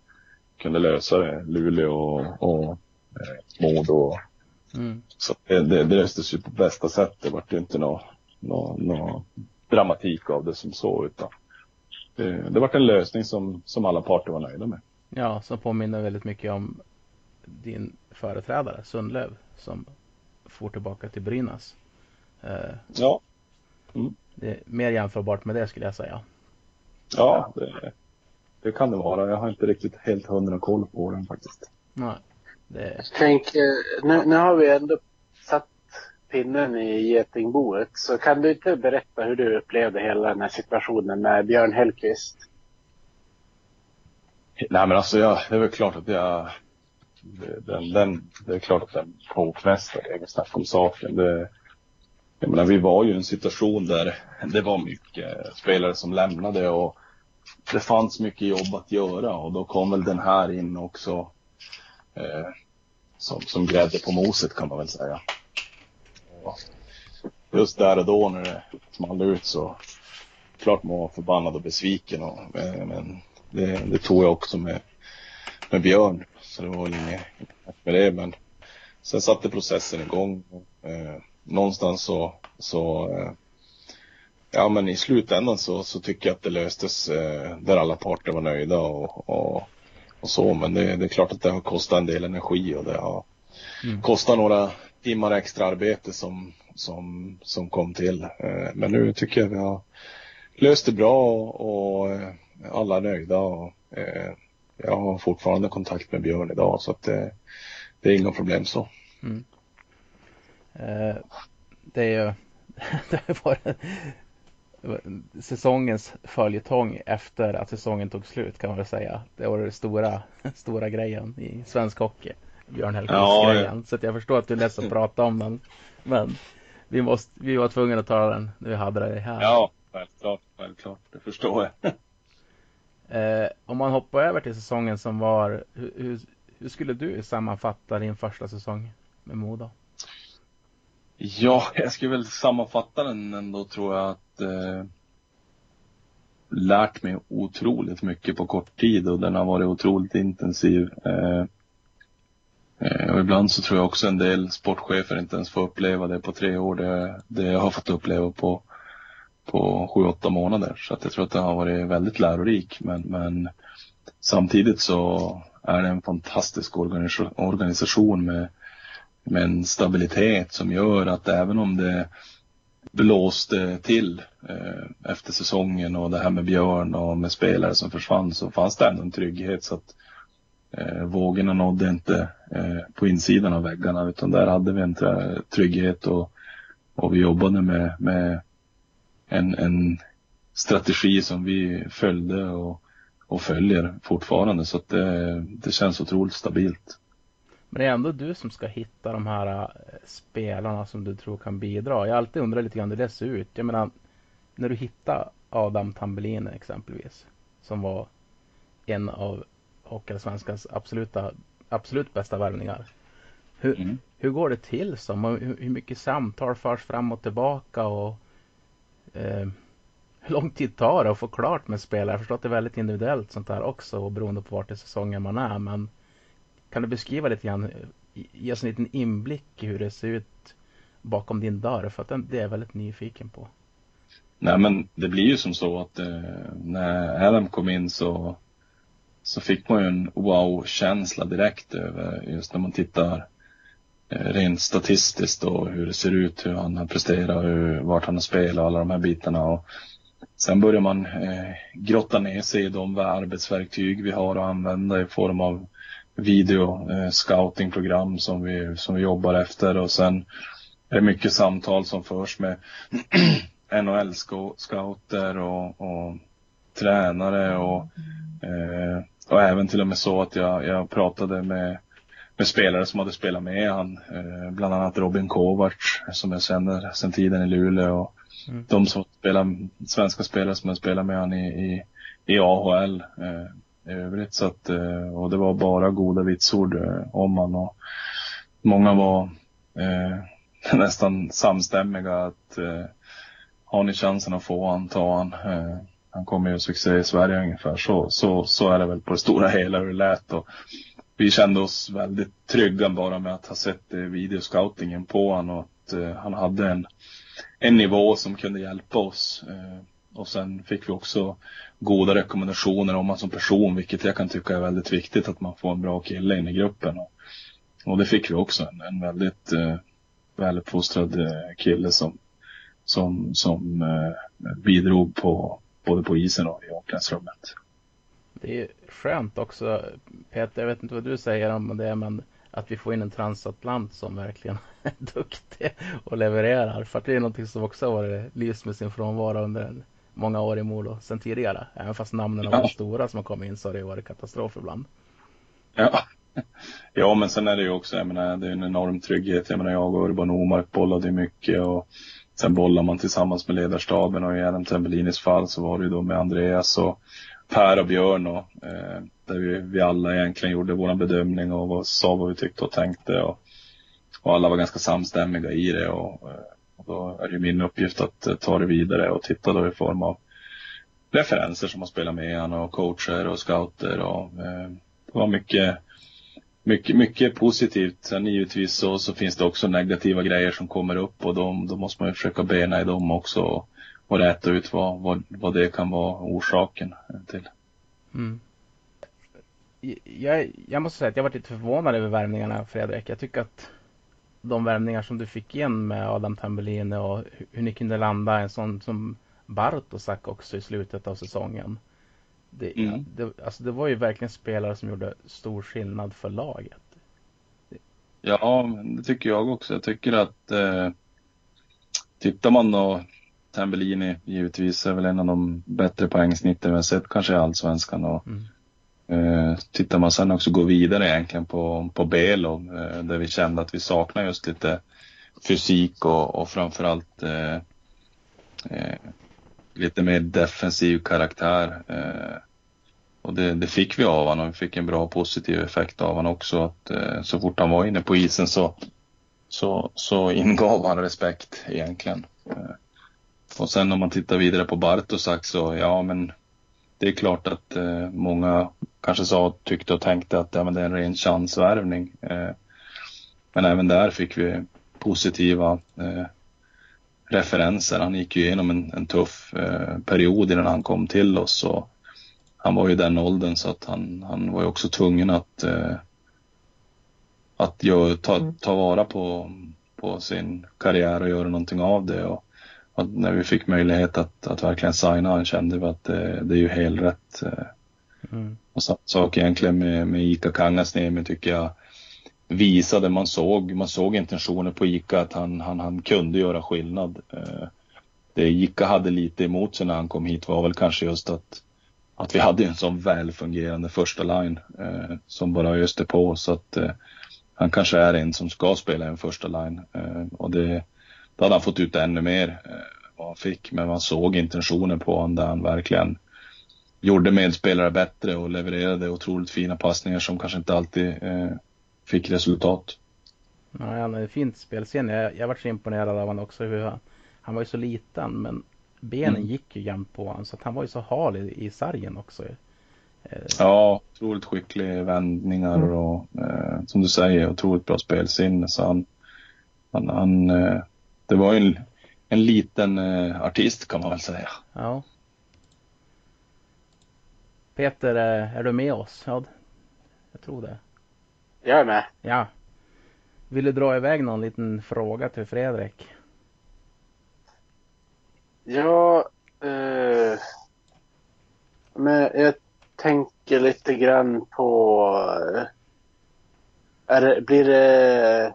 E: kunde lösa det. Luleå och, och eh, Modo. Mm. Så det, det, det löstes ju på bästa sätt. Det var ju inte någon nå, nå dramatik av det som så utan det, det var en lösning som, som alla parter var nöjda med.
C: Ja, som påminner väldigt mycket om din företrädare Sundlöv som får tillbaka till Brynäs.
E: Eh, ja.
C: Mm. Det är mer jämförbart med det skulle jag säga.
E: Ja, det, det kan det vara. Jag har inte riktigt helt hundra koll på den faktiskt.
C: Nej. Det...
D: Tänk, nu, nu har vi ändå satt pinnen i getingboet. Så kan du inte berätta hur du upplevde hela den här situationen med Björn Hellkvist?
E: Nej men alltså jag, det är väl klart att jag den, den, det är klart att den påfrestar, det är inget snack om saken. Det, jag menar, vi var ju i en situation där det var mycket spelare som lämnade och det fanns mycket jobb att göra och då kom väl den här in också eh, som, som grädde på moset kan man väl säga. Och just där och då när det small ut så klart man var förbannad och besviken och, eh, men det, det tog jag också med, med Björn. Så det var väl inget med det. Men sen satte processen igång. Eh, någonstans så, så eh, ja men i slutändan så, så tycker jag att det löstes eh, där alla parter var nöjda och, och, och så. Men det, det, är klart att det har kostat en del energi och det har mm. kostat några timmar extra arbete som som, som kom till. Eh, men nu tycker jag vi har löst det bra och, och alla är nöjda. Och, eh, jag har fortfarande kontakt med Björn idag så att det, det är inga problem så. Mm.
C: Eh, det är ju det var säsongens följetong efter att säsongen tog slut kan man väl säga. Det var den stora, stora grejen i svensk hockey. Björn Hellkvist-grejen. Ja, Så att jag förstår att du är ledsen att prata om den. Men vi, måste, vi var tvungna att ta den när vi hade det här.
E: Ja, självklart. Självklart. Det förstår jag.
C: eh, om man hoppar över till säsongen som var. Hur, hur, hur skulle du sammanfatta din första säsong med Modo?
E: Ja, jag skulle väl sammanfatta den ändå tror jag att eh, lärt mig otroligt mycket på kort tid och den har varit otroligt intensiv. Eh, eh, och ibland så tror jag också en del sportchefer inte ens får uppleva det på tre år. Det, det jag har fått uppleva på, på sju, åtta månader. Så att jag tror att det har varit väldigt lärorik. Men, men samtidigt så är det en fantastisk organisation med med en stabilitet som gör att även om det blåste till eh, efter säsongen och det här med Björn och med spelare som försvann så fanns det ändå en trygghet så att eh, vågorna nådde inte eh, på insidan av väggarna utan där hade vi en trygghet och, och vi jobbade med, med en, en strategi som vi följde och, och följer fortfarande så att det, det känns otroligt stabilt.
C: Men det är ändå du som ska hitta de här äh, spelarna som du tror kan bidra. Jag har alltid undrat lite grann hur det ser ut. Jag menar, när du hittar Adam Tambellin exempelvis, som var en av Hockeyallsvenskans absoluta, absolut bästa värvningar. Hur, mm. hur går det till? Som, hur, hur mycket samtal förs fram och tillbaka och eh, hur lång tid tar det att få klart med spelare? Jag förstår att det är väldigt individuellt sånt där också och beroende på vart i säsongen man är. Men kan du beskriva lite grann, ge oss en liten inblick i hur det ser ut bakom din dörr? För att det är jag väldigt nyfiken på.
E: Nej men det blir ju som så att eh, när Adam kom in så, så fick man ju en wow-känsla direkt över just när man tittar rent statistiskt och hur det ser ut, hur han har presterat, hur, vart han har spelat och alla de här bitarna. Och sen börjar man eh, grotta ner sig i de arbetsverktyg vi har att använda i form av video eh, scoutingprogram som vi, som vi jobbar efter och sen är det mycket samtal som förs med NHL-scouter och, och, tränare och, eh, och även till och med så att jag, jag pratade med, med spelare som hade spelat med han, eh, bland annat Robin Kovacs som jag känner sedan tiden i Luleå och mm. de som spelar, svenska spelare som jag spelat med han i, i, i AHL. Eh, i övrigt. Så att, eh, och det var bara goda vitsord eh, om han och många var nästan samstämmiga att har ni chansen att få han, ta han. Han kommer ju succé i Sverige ungefär. Så, så, så är det väl på det stora hela hur det lät. Och vi kände oss väldigt trygga bara med att ha sett eh, videoscoutingen på honom och att eh, han hade en, en nivå som kunde hjälpa oss. Eh, och sen fick vi också goda rekommendationer om honom som person, vilket jag kan tycka är väldigt viktigt att man får en bra kille in i gruppen. Och, och det fick vi också, en, en väldigt eh, väluppfostrad eh, kille som, som, som eh, bidrog på, både på isen och i omklädningsrummet.
C: Det är skönt också, Peter, jag vet inte vad du säger om det, men att vi får in en transatlant som verkligen är duktig och levererar. För att det är någonting som också har varit lyst med sin frånvaro under många år i Modo sen tidigare. Även fast namnen har varit stora som har kommit in så har det varit katastrof ibland.
E: Ja. ja, men sen är det ju också, jag menar, det är en enorm trygghet. Jag menar, jag och Urban Omark bollade mycket och sen bollar man tillsammans med ledarstaben och i Adam Tembellinis fall så var det ju då med Andreas och Per och Björn och eh, där vi, vi alla egentligen gjorde vår bedömning och vad, sa vad vi tyckte och tänkte och, och alla var ganska samstämmiga i det och eh, och då är det min uppgift att eh, ta det vidare och titta då i form av referenser som har spelat med han och coacher och scouter och eh, det var mycket mycket, mycket positivt. Sen givetvis så, så finns det också negativa grejer som kommer upp och de, då måste man ju försöka bena i dem också och, och räta ut vad, vad, vad det kan vara orsaken till. Mm.
C: Jag, jag måste säga att jag varit lite förvånad över värvningarna Fredrik. Jag tycker att de värvningar som du fick igen med Adam Tambellini och hur ni kunde landa en sån som Bartosak också i slutet av säsongen. Det, mm. det, alltså det var ju verkligen spelare som gjorde stor skillnad för laget.
E: Ja, det tycker jag också. Jag tycker att eh, tittar man då Tambellini givetvis är väl en av de bättre poängsnitten vi har sett kanske i Allsvenskan. Och, mm. eh, tittar man sen också gå vidare egentligen på, på Belo eh, där vi kände att vi saknar just lite fysik och, och framförallt eh, eh, lite mer defensiv karaktär. Eh, och det, det, fick vi av honom. Vi fick en bra positiv effekt av honom också. Att, eh, så fort han var inne på isen så, så, så ingav han respekt egentligen. Eh, och sen om man tittar vidare på Bartosak så ja men det är klart att eh, många kanske sa, tyckte och tänkte att ja, men det är en ren chansvärvning. Eh, men även där fick vi positiva eh, referenser. Han gick ju igenom en, en tuff eh, period innan han kom till oss. Och han var ju den åldern så att han, han var ju också tvungen att, eh, att ta, mm. ta vara på, på sin karriär och göra någonting av det. Och, och när vi fick möjlighet att, att verkligen signa han kände vi att det, det är ju helt rätt. Eh. Mm. Och samma sak egentligen med, med Ika Kangasniemi tycker jag visade, man såg, man såg intentioner på Ika att han, han, han kunde göra skillnad. Eh, det Ika hade lite emot sig när han kom hit var väl kanske just att, att vi hade en sån välfungerande första line eh, som bara öste på så att han kanske är en som ska spela en första line och det, då hade han fått ut ännu mer vad han fick men man såg intentionen på honom där han verkligen gjorde medspelare bättre och levererade otroligt fina passningar som kanske inte alltid fick resultat.
C: Ja, han hade fint spelseende. Jag, jag var så imponerad av honom också. Hur han, han var ju så liten men benen mm. gick ju jämnt på honom. Så att han var ju så hal i, i sargen också.
E: Eh. Ja, otroligt skicklig vändningar mm. och eh, som du säger otroligt bra spelsinne. Så han, han, han eh, det var ju en, en liten eh, artist kan man väl säga.
C: Ja. Peter, eh, är du med oss? Ja, jag tror det.
D: Jag är med.
C: Ja. Vill du dra iväg någon liten fråga till Fredrik?
D: Ja, eh, men jag tänker lite grann på... Är det, blir det,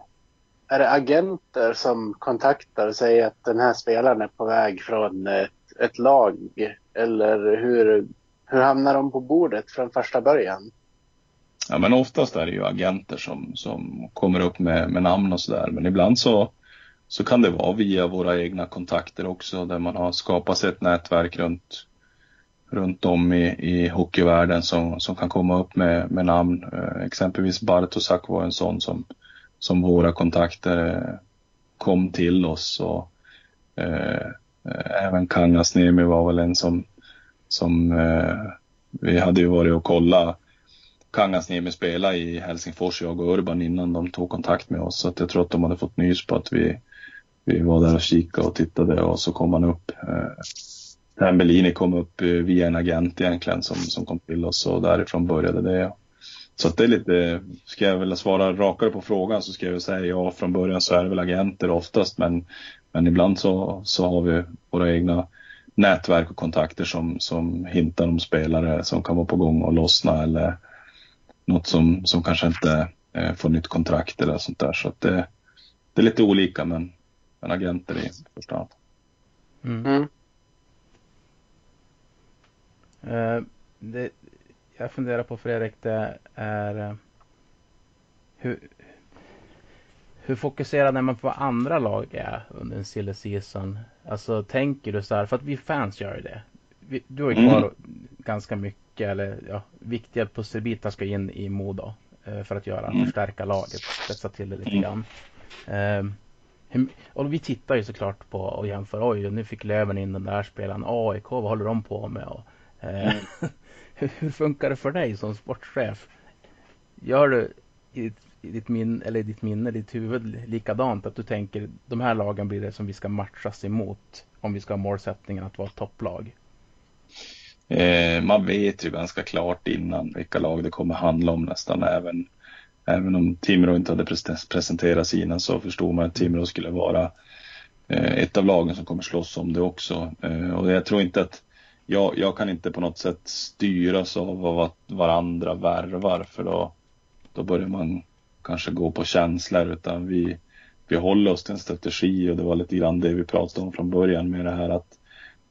D: är det agenter som kontaktar och säger att den här spelaren är på väg från ett, ett lag? Eller hur, hur hamnar de på bordet från första början?
E: Ja, men oftast är det ju agenter som, som kommer upp med, med namn och sådär. Men ibland så, så kan det vara via våra egna kontakter också där man har skapat sig ett nätverk runt, runt om i, i hockeyvärlden som, som kan komma upp med, med namn. Eh, exempelvis Bartosak var en sån som, som våra kontakter eh, kom till oss. Och, eh, eh även Kangasniemi var väl en som, som eh, vi hade ju varit och kollat Kangasniemi spela i Helsingfors, jag och Urban, innan de tog kontakt med oss. Så att jag tror att de hade fått nys på att vi, vi var där och kikade och tittade och så kom han upp. Eh, Tambellini kom upp eh, via en agent egentligen som, som kom till oss och därifrån började det. Så att det är lite, ska jag vilja svara rakare på frågan så ska jag säga ja, från början så är det väl agenter oftast men, men ibland så, så har vi våra egna nätverk och kontakter som, som hintar om spelare som kan vara på gång och lossna eller något som, som kanske inte eh, får nytt kontrakt eller sånt där. Så att det, det är lite olika men, men agenter i första hand.
C: Mm. Mm. Uh, det, jag funderar på Fredrik, det är uh, hur, hur fokuserad är man på vad andra lag är under en silly season? Alltså tänker du så här, för att vi fans gör ju det. Vi, du har ju kvar mm. ganska mycket eller ja, viktiga pusselbitar ska in i Modo eh, för att göra, mm. förstärka laget, spetsa till det lite mm. grann. Um, och vi tittar ju såklart på och jämför. Oj, nu fick Löven in den där spelaren. AIK, vad håller de på med? Och, eh, hur, hur, funkar det för dig som sportchef? Gör du i ditt, i ditt, minne, eller ditt minne, ditt huvud likadant? Att du tänker de här lagen blir det som vi ska matchas emot om vi ska ha målsättningen att vara topplag?
E: Eh, man vet ju ganska klart innan vilka lag det kommer handla om nästan även, även om Timrå inte hade presenterat sina så förstod man att Timrå skulle vara eh, ett av lagen som kommer slåss om det också. Eh, och jag tror inte att jag, jag kan inte på något sätt styras av vad varandra värvar för då, då börjar man kanske gå på känslor utan vi, vi håller oss till en strategi och det var lite grann det vi pratade om från början med det här att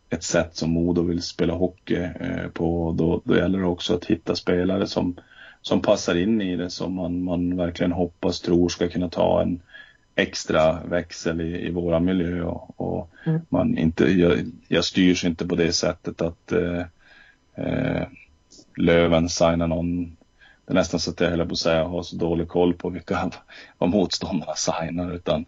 E: ett sätt som Modo vill spela hockey eh, på. Då, då gäller det också att hitta spelare som, som passar in i det som man, man verkligen hoppas, tror ska kunna ta en extra växel i, i våra miljö och, och mm. man inte, jag, jag styrs inte på det sättet att eh, eh, Löven signar någon det är nästan så att jag höll på att säga har så dålig koll på vilka vad motståndarna signar utan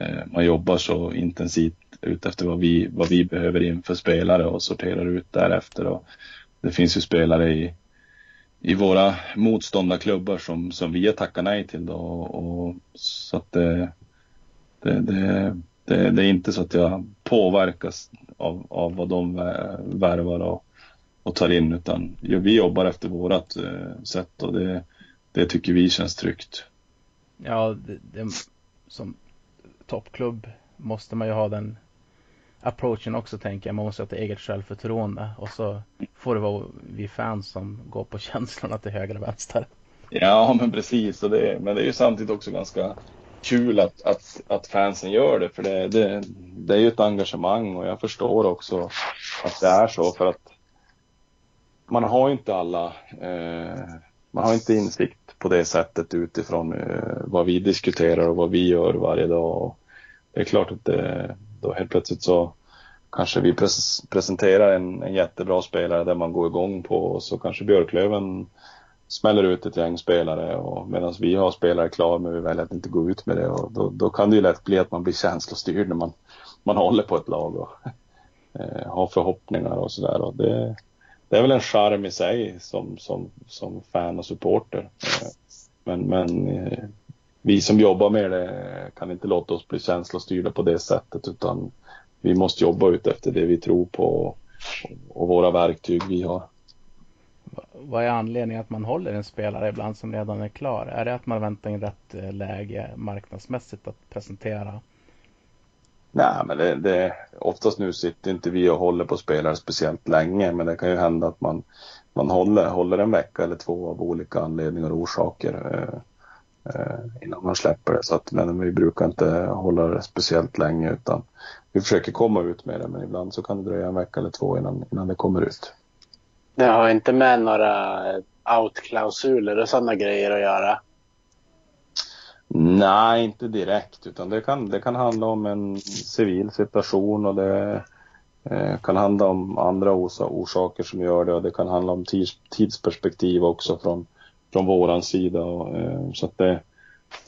E: eh, man jobbar så intensivt ut efter vad vi, vad vi behöver inför spelare och sorterar ut därefter. Och det finns ju spelare i, i våra motståndarklubbar som, som vi har tackat nej till. Då, och, så att det, det, det, det, det, är inte så att jag påverkas av, av vad de värvar och, och tar in utan vi jobbar efter vårat eh, sätt och det, det tycker vi känns tryggt.
C: Ja, det, som toppklubb måste man ju ha den approachen också tänker jag. Man måste ha ett eget självförtroende och så får det vara vi fans som går på känslorna till höger och vänster.
E: Ja, men precis. Och det, men det är ju samtidigt också ganska kul att, att, att fansen gör det. För det, det, det är ju ett engagemang och jag förstår också att det är så. För att man har inte alla, eh, man har inte insikt på det sättet utifrån eh, vad vi diskuterar och vad vi gör varje dag. Och det är klart att det, då helt plötsligt så kanske vi pres presenterar en, en jättebra spelare där man går igång på och så kanske Björklöven smäller ut ett gäng spelare och medan vi har spelare klar men vi väljer att inte gå ut med det och då, då kan det ju lätt bli att man blir känslostyrd när man, man håller på ett lag och eh, har förhoppningar och sådär det, det är väl en charm i sig som, som, som fan och supporter. Eh, men, men eh, vi som jobbar med det kan inte låta oss bli känslostyrda på det sättet utan vi måste jobba ut efter det vi tror på och våra verktyg vi har.
C: Vad är anledningen att man håller en spelare ibland som redan är klar? Är det att man väntar in rätt eh, läge marknadsmässigt att presentera?
E: Nej, men det, det, oftast nu sitter inte vi och håller på spelare speciellt länge, men det kan ju hända att man, man håller, håller en vecka eller två av olika anledningar och orsaker. Eh, eh, innan man släpper det. Så att, men vi brukar inte hålla det speciellt länge utan vi försöker komma ut med det men ibland så kan det dröja en vecka eller två innan, innan det kommer ut.
D: Det har inte med några outklausuler och sådana grejer att göra?
E: Nej, inte direkt utan det kan, det kan handla om en civil situation och det eh, kan handla om andra orsaker som gör det och det kan handla om tids, tidsperspektiv också från från våran sida. Och, eh, så att det,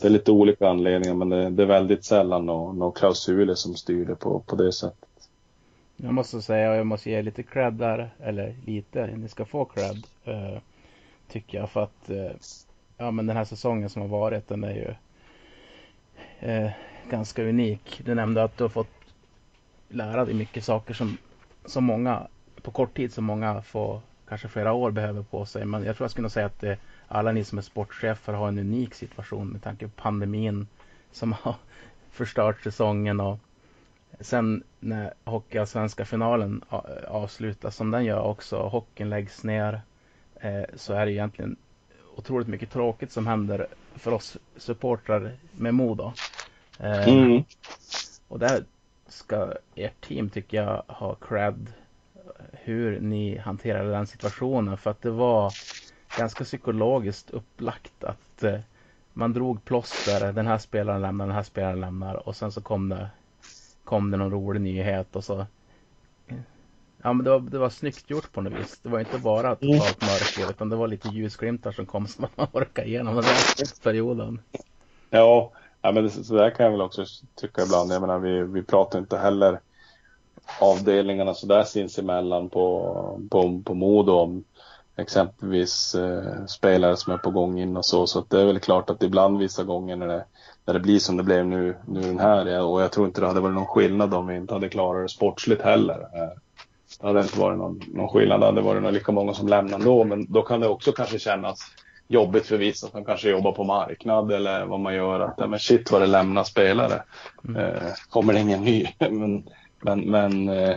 E: det är lite olika anledningar men det, det är väldigt sällan några klausuler som styr det på, på det sättet.
C: Jag måste säga, och jag måste ge lite cred där, eller lite, ni ska få cred, eh, tycker jag. För att eh, ja, men den här säsongen som har varit, den är ju eh, ganska unik. Du nämnde att du har fått lära dig mycket saker som, som många, på kort tid, som många får kanske flera år behöver på sig. Men jag tror jag skulle säga att det alla ni som är sportchefer har en unik situation med tanke på pandemin som har förstört säsongen och sen när Hockeyallsvenska finalen avslutas som den gör också, hockeyn läggs ner eh, så är det egentligen otroligt mycket tråkigt som händer för oss supportrar med Modo. Eh, mm. Och där ska ert team tycker jag ha cred hur ni hanterade den situationen för att det var ganska psykologiskt upplagt att eh, man drog plåster, den här spelaren lämnar, den här spelaren lämnar och sen så kom det, kom det någon rolig nyhet och så Ja men det var, det var snyggt gjort på något vis. Det var inte bara totalt mörker utan det var lite ljusglimtar som kom som att man orkade igenom den där perioden.
E: Ja, ja men det, så där kan jag väl också tycka ibland. Jag menar vi, vi pratar inte heller avdelningarna sådär sinsemellan på, på, på Modo om exempelvis eh, spelare som är på gång in och så. Så det är väl klart att ibland vissa gånger när det, när det blir som det blev nu, nu den här och jag tror inte det hade varit någon skillnad om vi inte hade klarat det sportsligt heller. Eh, det hade inte varit någon, någon skillnad. Det hade varit lika många som lämnade då men då kan det också kanske kännas jobbigt för vissa som kanske jobbar på marknad eller vad man gör. Att ja, men shit vad det lämnar spelare.
C: Mm.
E: Eh, kommer det ingen ny? men men, men eh,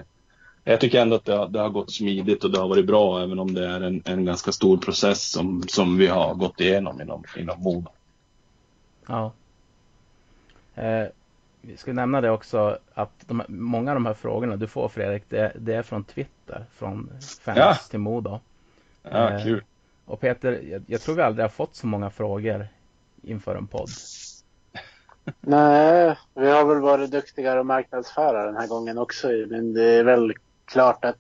E: jag tycker ändå att det har, det har gått smidigt och det har varit bra även om det är en, en ganska stor process som, som vi har gått igenom inom, inom Modo.
C: Ja. Eh, vi ska nämna det också att de, många av de här frågorna du får Fredrik, det, det är från Twitter, från fans
E: Ja.
C: till Modo.
E: Ja,
C: Eh,
E: kul.
C: Och Peter, jag, jag tror vi aldrig har fått så många frågor inför en podd.
D: Nej, vi har väl varit duktigare att marknadsföra den här gången också. Men det är väl klart att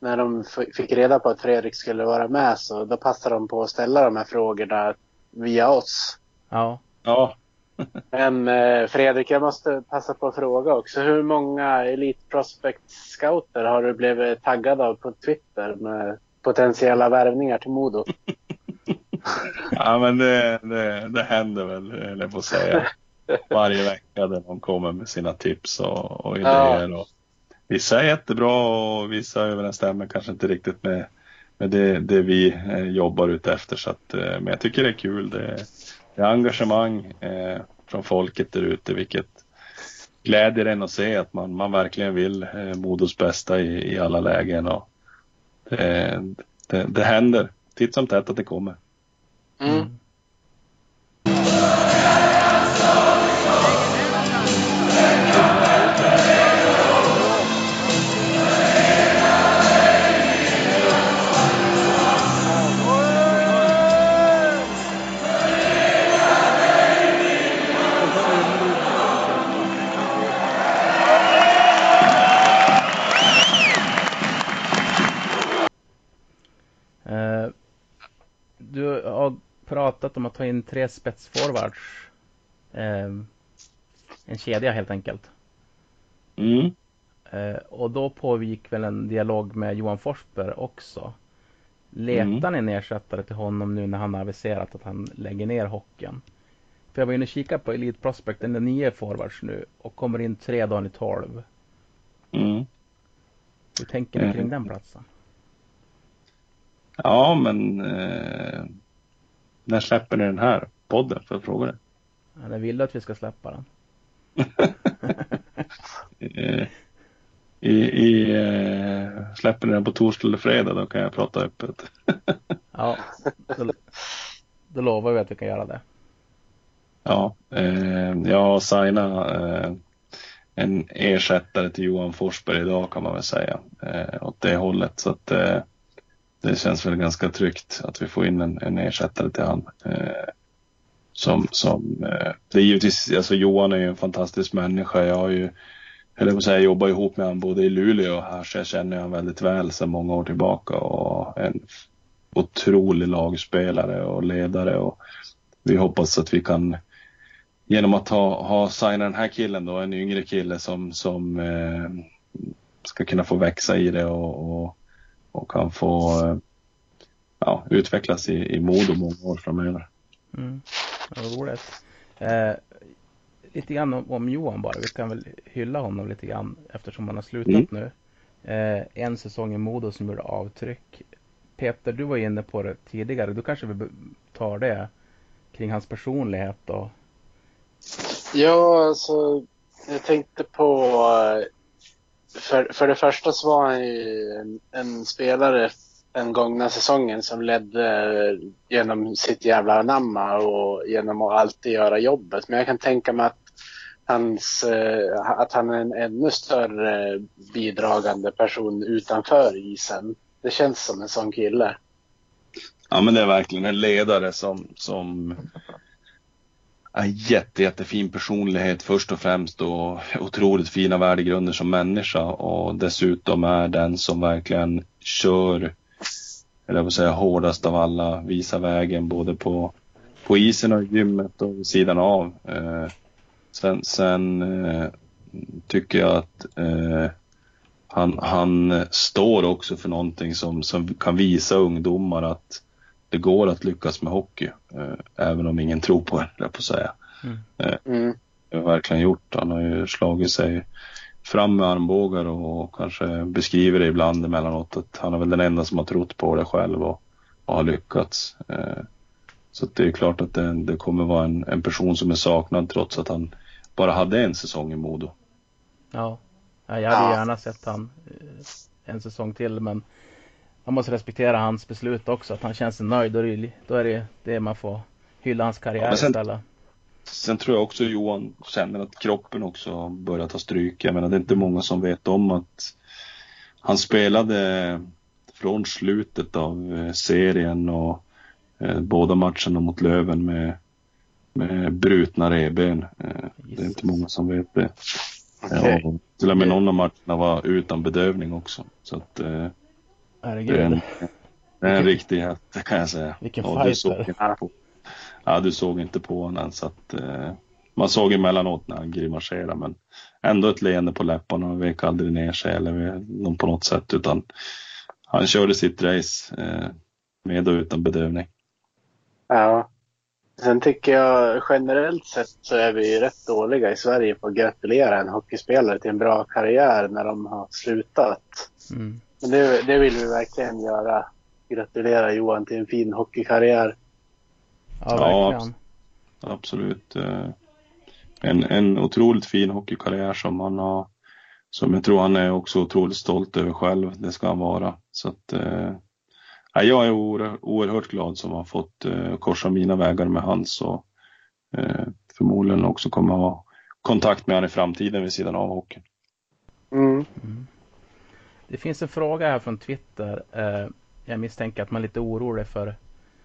D: när de fick reda på att Fredrik skulle vara med så då passade de på att ställa de här frågorna via oss.
C: Ja,
E: Ja,
D: Men eh, Fredrik, jag måste passa på att fråga också. Hur många Elite Prospect Scouter har du blivit taggad av på Twitter med potentiella värvningar till Modo?
E: ja men det, det, det händer väl, eller jag får säga. Varje vecka där de kommer med sina tips och, och idéer. Och vissa är jättebra och vissa överensstämmer kanske inte riktigt med, med det, det vi eh, jobbar ute efter. Så att, eh, men jag tycker det är kul. Det, det är engagemang eh, från folket där ute vilket glädjer en att se att man, man verkligen vill eh, Modos bästa i, i alla lägen. Och det, det, det händer titt som tätt att det kommer.
D: Mm.
C: Pratat om att ta in tre spetsforwards. Eh, en kedja helt enkelt.
E: Mm.
C: Eh, och då pågick väl en dialog med Johan Forsberg också. Letar ni en ersättare till honom nu när han har aviserat att han lägger ner hockeyn? För jag var inne och kikade på Elite Prospect, den är nio forwards nu och kommer in tre dagar i tolv.
E: Mm.
C: Hur tänker ni
E: Mm.
C: kring den platsen?
E: Ja, men eh, när släpper ni den här podden för frågor?
C: Eller vill du att vi ska släppa den?
E: I, i, eh, släpper ni den på torsdag eller fredag då kan jag prata öppet.
C: Ja, då, då lovar vi att vi kan göra det.
E: Ja, eh, jag har signat eh, en ersättare till Johan Forsberg idag kan man väl säga. Eh, åt det hållet. Så att eh, det känns väl ganska tryggt att vi får in en, en ersättare till han. Eh, som, som eh, det är givetvis, alltså Johan är ju en fantastisk människa. Jag har ju, eller jag säga, jobbat ihop med honom både i Luleå och här så jag känner honom väldigt väl sedan många år tillbaka och en otrolig lagspelare och ledare och vi hoppas att vi kan genom att ha, ha signat den här killen då, en yngre kille som, som eh, ska kunna få växa i det och, och, och kan få eh, ja, utvecklas i, i Modo många år framöver.
C: Mm. Roligt. Eh, lite grann om, om Johan bara. Vi kan väl hylla honom lite grann eftersom han har slutat
E: Mm.
C: nu. Eh, en säsong i Modo som gjorde avtryck. Peter, du var inne på det tidigare. Du kanske vill ta det kring hans personlighet och
D: Ja, alltså jag tänkte på... För, för det första så var han ju en, en spelare den gångna säsongen som ledde genom sitt jävla namma och genom att alltid göra jobbet. Men jag kan tänka mig att, hans, eh, att han är en ännu större bidragande person utanför isen. Det känns som en sån kille.
E: Ja men det är verkligen en ledare som, som en jätte, jättefin personlighet först och främst och otroligt fina värdegrunder som människa och dessutom är den som verkligen kör, eller jag vill säga hårdast av alla, visar vägen både på, på isen och i gymmet och vid sidan av. Eh, sen sen eh, tycker jag att eh, han, han står också för någonting som, som kan visa ungdomar att det går att lyckas med hockey. Eh, även om ingen tror på det, på att säga.
D: Mm.
E: Det har verkligen gjort. Han har ju slagit sig fram med armbågar och kanske beskriver det ibland emellanåt att han är väl den enda som har trott på det själv och, och har lyckats. Eh, Så det är klart att det, det kommer vara en, en person som är saknad trots att han bara hade en säsong i Modo.
C: Ja, Ja, jag hade
D: Ja.
C: gärna sett han eh, en säsong till men man måste respektera hans beslut också. Att han känner sig nöjd. Då är det, då är det det man får hylla hans karriär
E: Ja, sen-
C: istället.
E: Sen tror jag också Johan känner att kroppen också börjar ta stryk. Jag menar det är inte många som vet om att han spelade från slutet av eh, serien och eh, båda matcherna mot Löven med, med brutna revben. Eh, det är inte många som vet det.
D: Okej.
E: Ja, och till och med någon av matcherna var utan bedövning också. Så att eh, det är
C: Herregud.
E: en, det är en
C: Vilken-
E: riktig häfte kan jag säga.
C: Vilken
E: Och du
C: fighter.
E: såg inte på, ja, du såg inte på honom så att eh, man såg emellanåt när han grimaserade men ändå ett leende på läpparna och vek aldrig ner sig eller på något sätt utan han körde sitt race eh, med och utan bedövning.
D: Ja. Sen tycker jag generellt sett så är vi ju rätt dåliga i Sverige på att gratulera en hockeyspelare till en bra karriär när de har slutat.
C: Mm.
D: Men det, det vill vi verkligen göra. Gratulera Johan till en fin hockeykarriär.
C: Ja,
E: Ja,
C: verkligen.
E: Absolut. Eh, en, en otroligt fin hockeykarriär som han har som jag tror han är också otroligt stolt över själv. Det ska han vara. Så att, eh, ja, jag är oer, oerhört glad som har fått eh, korsa mina vägar med hans och eh, förmodligen också kommer ha kontakt med honom i framtiden vid sidan av hockeyn.
D: Mm.
C: Mm. Det finns en fråga här från Twitter. Eh, jag misstänker att man är lite orolig för,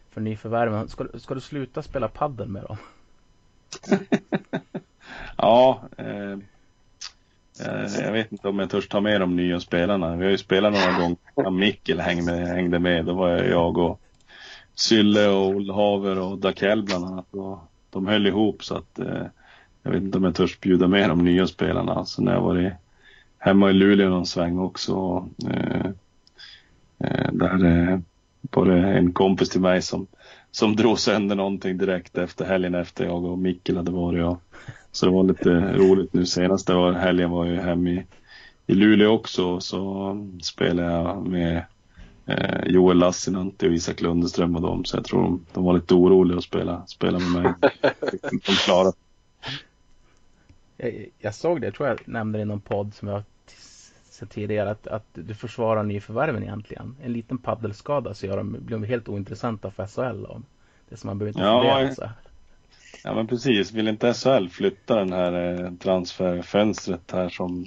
C: för nyförvärven. Ska, ska du sluta spela paddel med dem?
E: Ja, eh, eh, jag vet inte om jag törs ta med de nya spelarna. Vi har ju spelat några gånger. Mikkel hängde, hängde med. Då var jag, jag och Sylle och Olhaver och Dakell bland annat. Och de höll ihop så att eh, jag vet inte om jag törs bjuda med de nya spelarna. Så när jag var hemma i Luleå någon sväng också. Eh, eh, där eh, var det en kompis till mig som, som drog sönder någonting direkt efter helgen efter jag och Mikkel hade varit. Och, så det var lite roligt nu senaste var, helgen var jag hem i, i Luleå också. Så spelade jag med eh, Joel Lassinantti och Isak Lundeström och dem. Så jag tror de, de var lite oroliga att spela, spela med mig. De klarade
C: Jag, jag såg det, jag tror jag nämnde det i någon podd som jag sett tidigare. Att, att du försvarar nyförvärven egentligen. En liten paddelskada så gör de, blir de helt ointressanta för SHL. Om. Det som man behöver inte
E: Ja,
C: fundera så.
E: Ja men precis, vill inte SHL flytta den här eh, transferfönstret här som,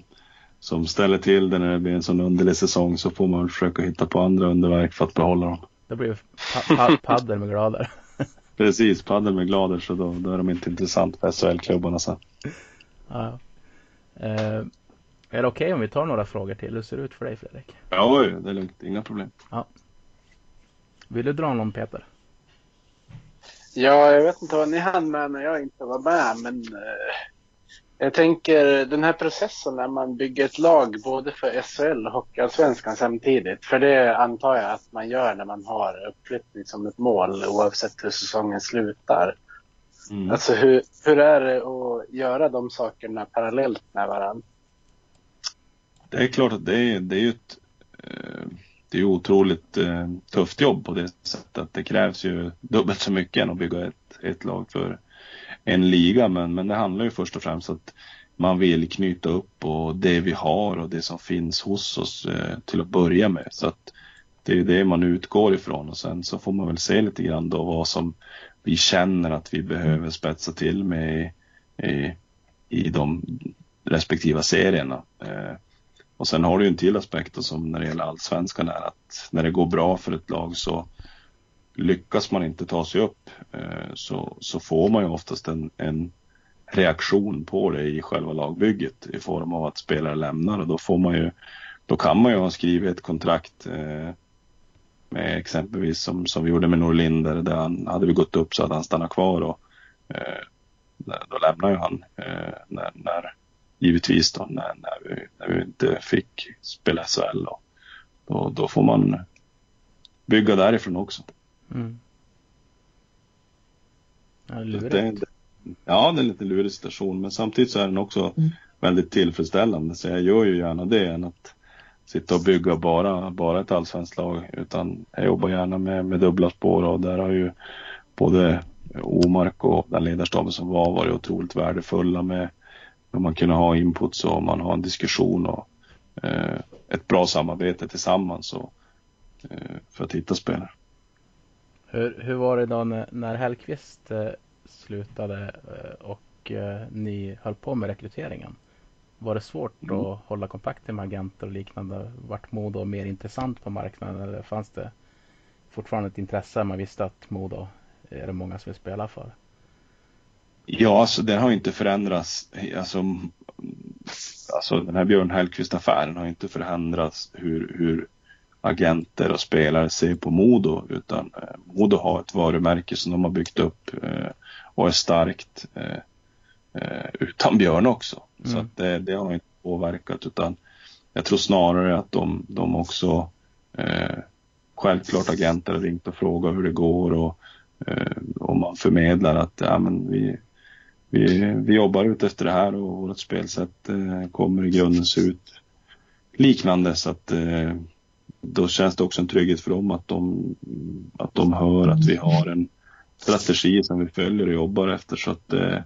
E: som ställer till det när det blir en sån underlig säsong så får man försöka hitta på andra underverk för att behålla dem.
C: Då blir det pa, pa, paddel med grader.
E: Precis, padel med glader så då, då är de inte intressant för SHL-klubbarna sen.
C: Ja. Eh, är det okej om vi tar några frågor till? Hur ser det ut för dig Fredrik?
E: Ja, det är lugnt, inga problem.
C: Vill du dra någon Peter?
D: Ja, jag vet inte vad ni hann med när jag inte var med, men eh, jag tänker den här processen när man bygger ett lag både för SHL och Hockeyallsvenskan samtidigt. För det antar jag att man gör när man har uppflyttning som ett mål oavsett hur säsongen slutar.
E: Mm.
D: Alltså hur, hur är det att göra de sakerna parallellt med varandra?
E: Det är klart att det är, det är ju ett eh, det är otroligt eh, tufft jobb på det sättet att det krävs ju dubbelt så mycket än att bygga ett, ett lag för en liga. Men, men det handlar ju först och främst att man vill knyta upp och det vi har och det som finns hos oss eh, till att börja med. Så att det är det man utgår ifrån och sen så får man väl se lite grann då vad som vi känner att vi behöver spetsa till med i, i, i de respektiva serierna. Och sen har du ju en till aspekt som när det gäller allsvenskan är att när det går bra för ett lag så lyckas man inte ta sig upp. Eh, så, så får man ju oftast en, en reaktion på det i själva lagbygget i form av att spelare lämnar. Och då får man ju då kan man ju ha skrivit ett kontrakt eh, med exempelvis som, som vi gjorde med Norlinder där han, hade vi gått upp så hade han stannat kvar och eh, då lämnar ju han eh, när, när givetvis då när, när, vi, när vi inte fick spela SHL. Då, då, då får man bygga därifrån också.
C: Mm. Ja.
E: Det, det, ja, det är en lite lurig situation men samtidigt så är den också väldigt tillfredsställande så jag gör ju gärna det än att sitta och bygga bara, bara ett allsvenskt lag utan jag jobbar gärna med, med dubbla spår och där har ju både Omark och den ledarstaben som var varit otroligt värdefulla med om man kunde ha input och man har en diskussion och eh, ett bra samarbete tillsammans och, eh, för att hitta spelare.
C: Hur, hur var det då när, när Hellqvist eh, slutade eh, och eh, ni höll på med rekryteringen? Var det svårt mm. att hålla kontakten med agenter och liknande? Vart Modo mer intressant på marknaden eller fanns det fortfarande ett intresse? Man visste att Modo är det många som vill spela för.
E: Ja, alltså den har inte förändrats. Alltså, alltså den här Björn Hellkvist-affären har inte förändrats hur, hur agenter och spelare ser på Modo utan eh, Modo har ett varumärke som de har byggt upp eh, och är starkt eh, eh utan Björn också. Mm. Så att det, det, har inte påverkat utan jag tror snarare att de, de också eh, självklart agenter har ringt och frågat hur det går och eh, om man förmedlar att ja, men vi, vi, vi jobbar ut efter det här och vårt spelsätt eh, kommer i grunden se ut liknande. Så att eh, då känns det också en trygghet för dem att de, att de hör att vi har en strategi som vi följer och jobbar efter. Så att eh,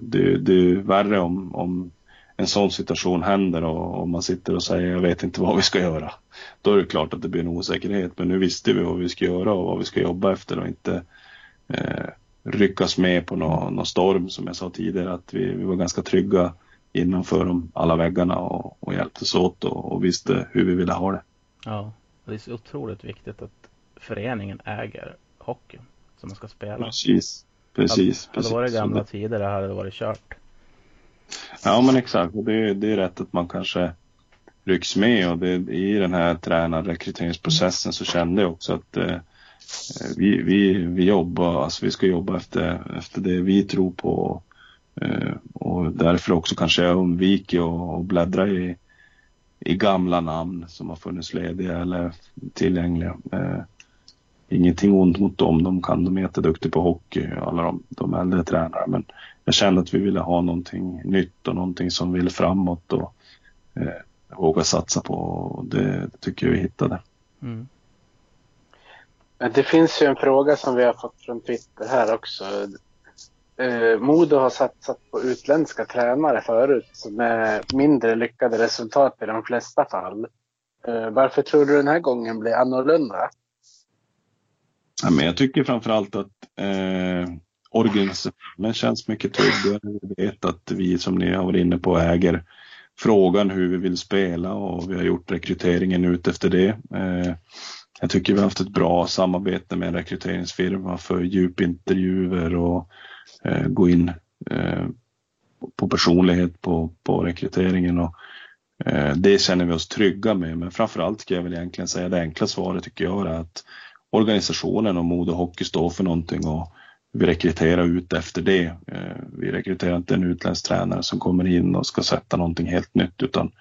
E: det, det är värre om, om en sån situation händer och, och man sitter och säger jag vet inte vad vi ska göra. Då är det klart att det blir en osäkerhet. Men nu visste vi vad vi ska göra och vad vi ska jobba efter och inte eh, ryckas med på någon, någon storm som jag sa tidigare att vi, vi var ganska trygga innanför de alla väggarna och, och hjälptes åt och, och, visste hur vi ville ha det.
C: Ja, det är så otroligt viktigt att föreningen äger hockeyn som man ska spela.
E: Precis, precis.
C: Hade, det varit gamla tider det hade det varit kört.
E: Ja men exakt, det, det är rätt att man kanske rycks med och det, i den här tränarrekryteringsprocessen så kände jag också att eh, Eh, vi, vi, vi jobbar, alltså vi ska jobba efter, efter det vi tror på. Eh, och därför också kanske jag undviker att bläddra i, i gamla namn som har funnits lediga eller tillgängliga. Eh, ingenting ont mot dem, de kan, de är jätteduktiga på hockey, alla de, de äldre tränarna. Men jag kände att vi ville ha någonting nytt och någonting som vill framåt och eh, våga satsa på. Och det, det tycker jag vi hittade. Mm.
D: Det finns ju en fråga som vi har fått från Twitter här också. Eh, Modo har satsat på utländska tränare förut med mindre lyckade resultat i de flesta fall. Eh, varför tror du den här gången blir annorlunda?
E: Ja, men jag tycker framförallt att eh, organisationen känns mycket tryggare. Vi vet att vi som ni har varit inne på äger frågan hur vi vill spela och vi har gjort rekryteringen ut efter det. Eh, jag tycker vi har haft ett bra samarbete med en rekryteringsfirma för djupintervjuer och eh, gå in eh, på personlighet på, på rekryteringen. Och, eh, det känner vi oss trygga med. Men framförallt ska jag väl egentligen säga det enkla svaret tycker jag är att organisationen och Modo Hockey står för någonting och vi rekryterar ut efter det. Eh, vi rekryterar inte en utländsk tränare som kommer in och ska sätta någonting helt nytt utan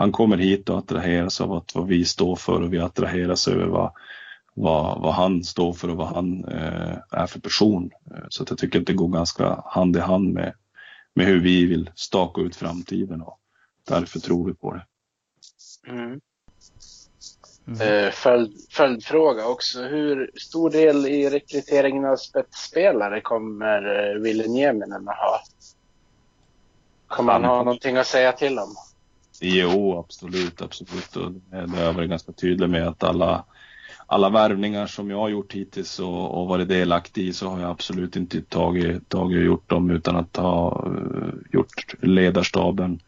E: han kommer hit och attraheras av att vad vi står för och vi attraheras över vad, vad, vad han står för och vad han eh, är för person. Eh, så att jag tycker att det går ganska hand i hand med, med hur vi vill staka ut framtiden och därför tror vi på det. Mm.
D: Mm. Eh, följd, följdfråga också. Hur stor del i rekryteringen av spetsspelare kommer eh, Ville Nieminen att ha? Kommer han ha någonting att säga till om?
E: Jo, absolut, absolut. Och det har jag varit ganska tydlig med att alla, alla värvningar som jag har gjort hittills och, och varit delaktig i så har jag absolut inte tagit, tagit och gjort dem utan att ha uh, gjort ledarstaben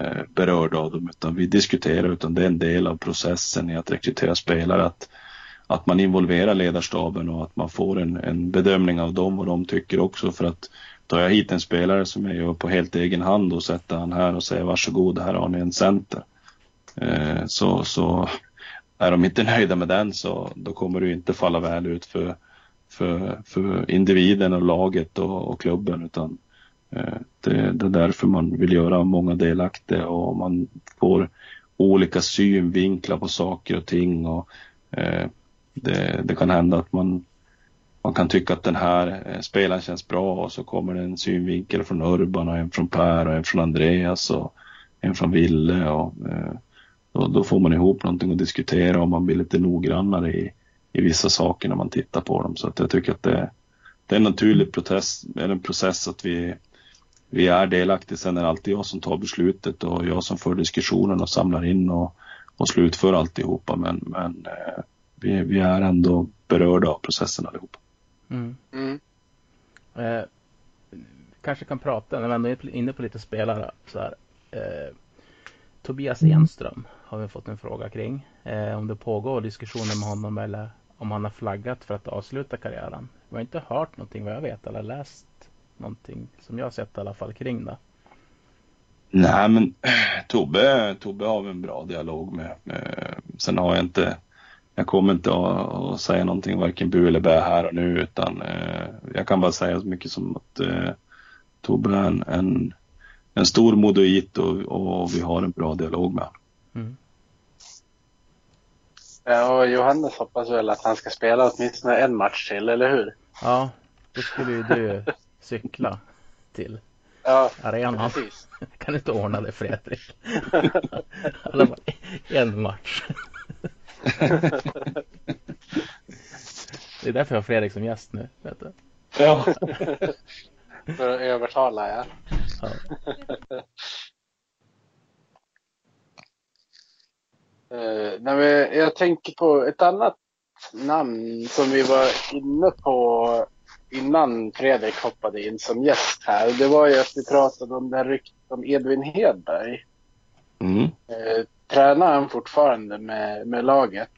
E: uh, berörd av dem. Utan vi diskuterar, utan det är en del av processen i att rekrytera spelare. Att, att man involverar ledarstaben och att man får en, en bedömning av dem och de tycker också för att tar jag hit en spelare som jag gör på helt egen hand och sätter han här och säger varsågod, här har ni en center. Eh, så, så är de inte nöjda med den så då kommer det inte falla väl ut för, för, för individen och laget och, och klubben utan eh, det, det, är därför man vill göra många delaktiga och man får olika synvinklar på saker och ting och eh, det, det kan hända att man man kan tycka att den här eh, spelaren känns bra och så kommer det en synvinkel från Urban och en från Per och en från Andreas och en från Ville och eh, då, då, får man ihop någonting att diskutera och man blir lite noggrannare i, i vissa saker när man tittar på dem. Så att jag tycker att det, det är en naturlig process, en process att vi, vi är delaktiga. Sen är det alltid jag som tar beslutet och jag som för diskussionen och samlar in och, och slutför alltihopa. Men, men eh, vi, vi är ändå berörda av processen allihopa.
C: Mm.
D: Mm.
C: Eh, kanske kan prata, när vi ändå är inne på lite spelare så här. Eh, Tobias Enström har vi fått en fråga kring. Eh, om det pågår diskussioner med honom eller om han har flaggat för att avsluta karriären. Vi har inte hört någonting vad jag vet eller läst någonting som jag har sett i alla fall kring det.
E: Nej men Tobbe, Tobbe har vi en bra dialog med. Eh, sen har jag inte, jag kommer inte att, att säga någonting varken bu eller bä här och nu utan eh, jag kan bara säga så mycket som att eh, Tobbe är en, en, en stor modoit och, och vi har en bra dialog med honom.
C: Mm.
D: Ja, och Johannes hoppas väl att han ska spela åtminstone en match till, eller hur?
C: Ja, då skulle ju du cykla till
D: Ja,
C: arenan.
D: precis.
C: Kan du inte ordna det Fredrik? Alla bara, en match. Det är därför jag har Fredrik som gäst nu. Vet du?
E: Ja.
D: För att övertala, ja.
C: Ja.
D: Uh, nej, men jag tänker på ett annat namn som vi var inne på innan Fredrik hoppade in som gäst här. Det var ju att vi pratade om det här ryktet om Edvin Hedberg.
E: Mm.
D: Uh, tränar han fortfarande med, med laget?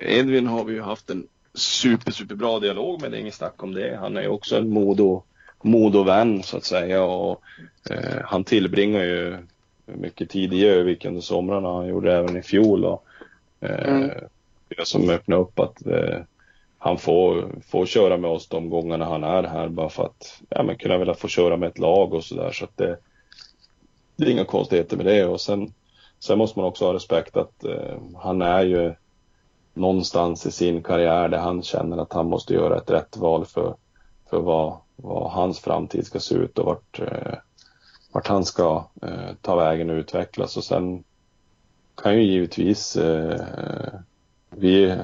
E: Edvin har vi ju haft en super, superbra dialog med, det är inget snack om det. Han är ju också en Modo, Modo-vän så att säga och eh, han tillbringar ju mycket tid i Övik under somrarna. Han gjorde det även i fjol och eh,
D: Mm.
E: det som öppnar upp att eh, han får, får köra med oss de gångerna han är här bara för att ja, men kunna vilja få köra med ett lag och sådär så att det, det är inga konstigheter med det och sen, sen måste man också ha respekt att eh, han är ju någonstans i sin karriär där han känner att han måste göra ett rätt val för, för vad, vad hans framtid ska se ut och vart, eh, vart han ska eh, ta vägen och utvecklas. Och sen kan ju givetvis eh, vi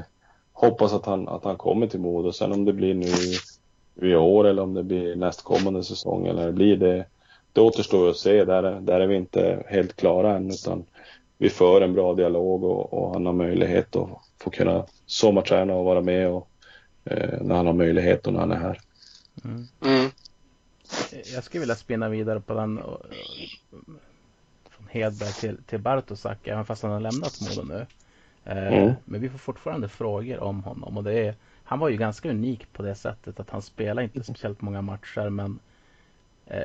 E: hoppas att han, att han kommer till Modo. Sen om det blir nu i år eller om det blir nästkommande säsong eller det blir det, det återstår att se. Där, är- där är vi inte helt klara än utan vi för en bra dialog och, och han har möjlighet att få kunna sommarträna och vara med och, eh, när han har möjlighet och när han är här.
C: Mm.
D: Mm.
C: Jag skulle vilja spinna vidare på den och, från Hedberg till, till Bartosak även fast han har lämnat Modo nu. Eh,
E: Mm.
C: Men vi får fortfarande frågor om honom och det är han var ju ganska unik på det sättet att han spelade inte speciellt många matcher men eh,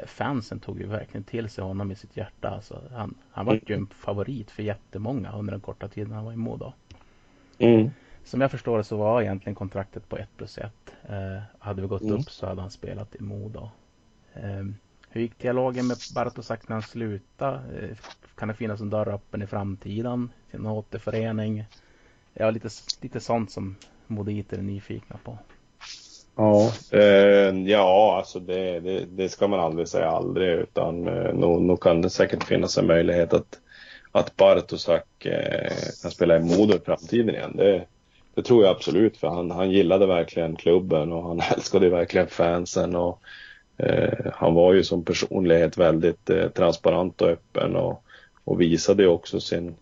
C: fansen tog ju verkligen till sig honom i sitt hjärta. Alltså, han, han var ju en favorit för jättemånga under den korta tiden han var i Modo.
E: Mm.
C: Som jag förstår det så var egentligen kontraktet på 1 plus 1. Eh, hade vi gått
E: Mm.
C: upp så hade han spelat i Modo. Eh, hur gick dialogen med Bartosak när han slutade? Eh, kan det finnas en dörr öppen i framtiden? Till en återförening? Ja, lite, lite sånt som moditer är nyfikna på.
E: Ja, eh, ja alltså det, det, det ska man aldrig säga aldrig utan eh, nog, nog kan det säkert finnas en möjlighet att, att Bartosak eh, kan spela i Modo i framtiden igen. Det, det tror jag absolut för han, han gillade verkligen klubben och han älskade verkligen fansen och eh, han var ju som personlighet väldigt eh, transparent och öppen och, och visade ju också sin,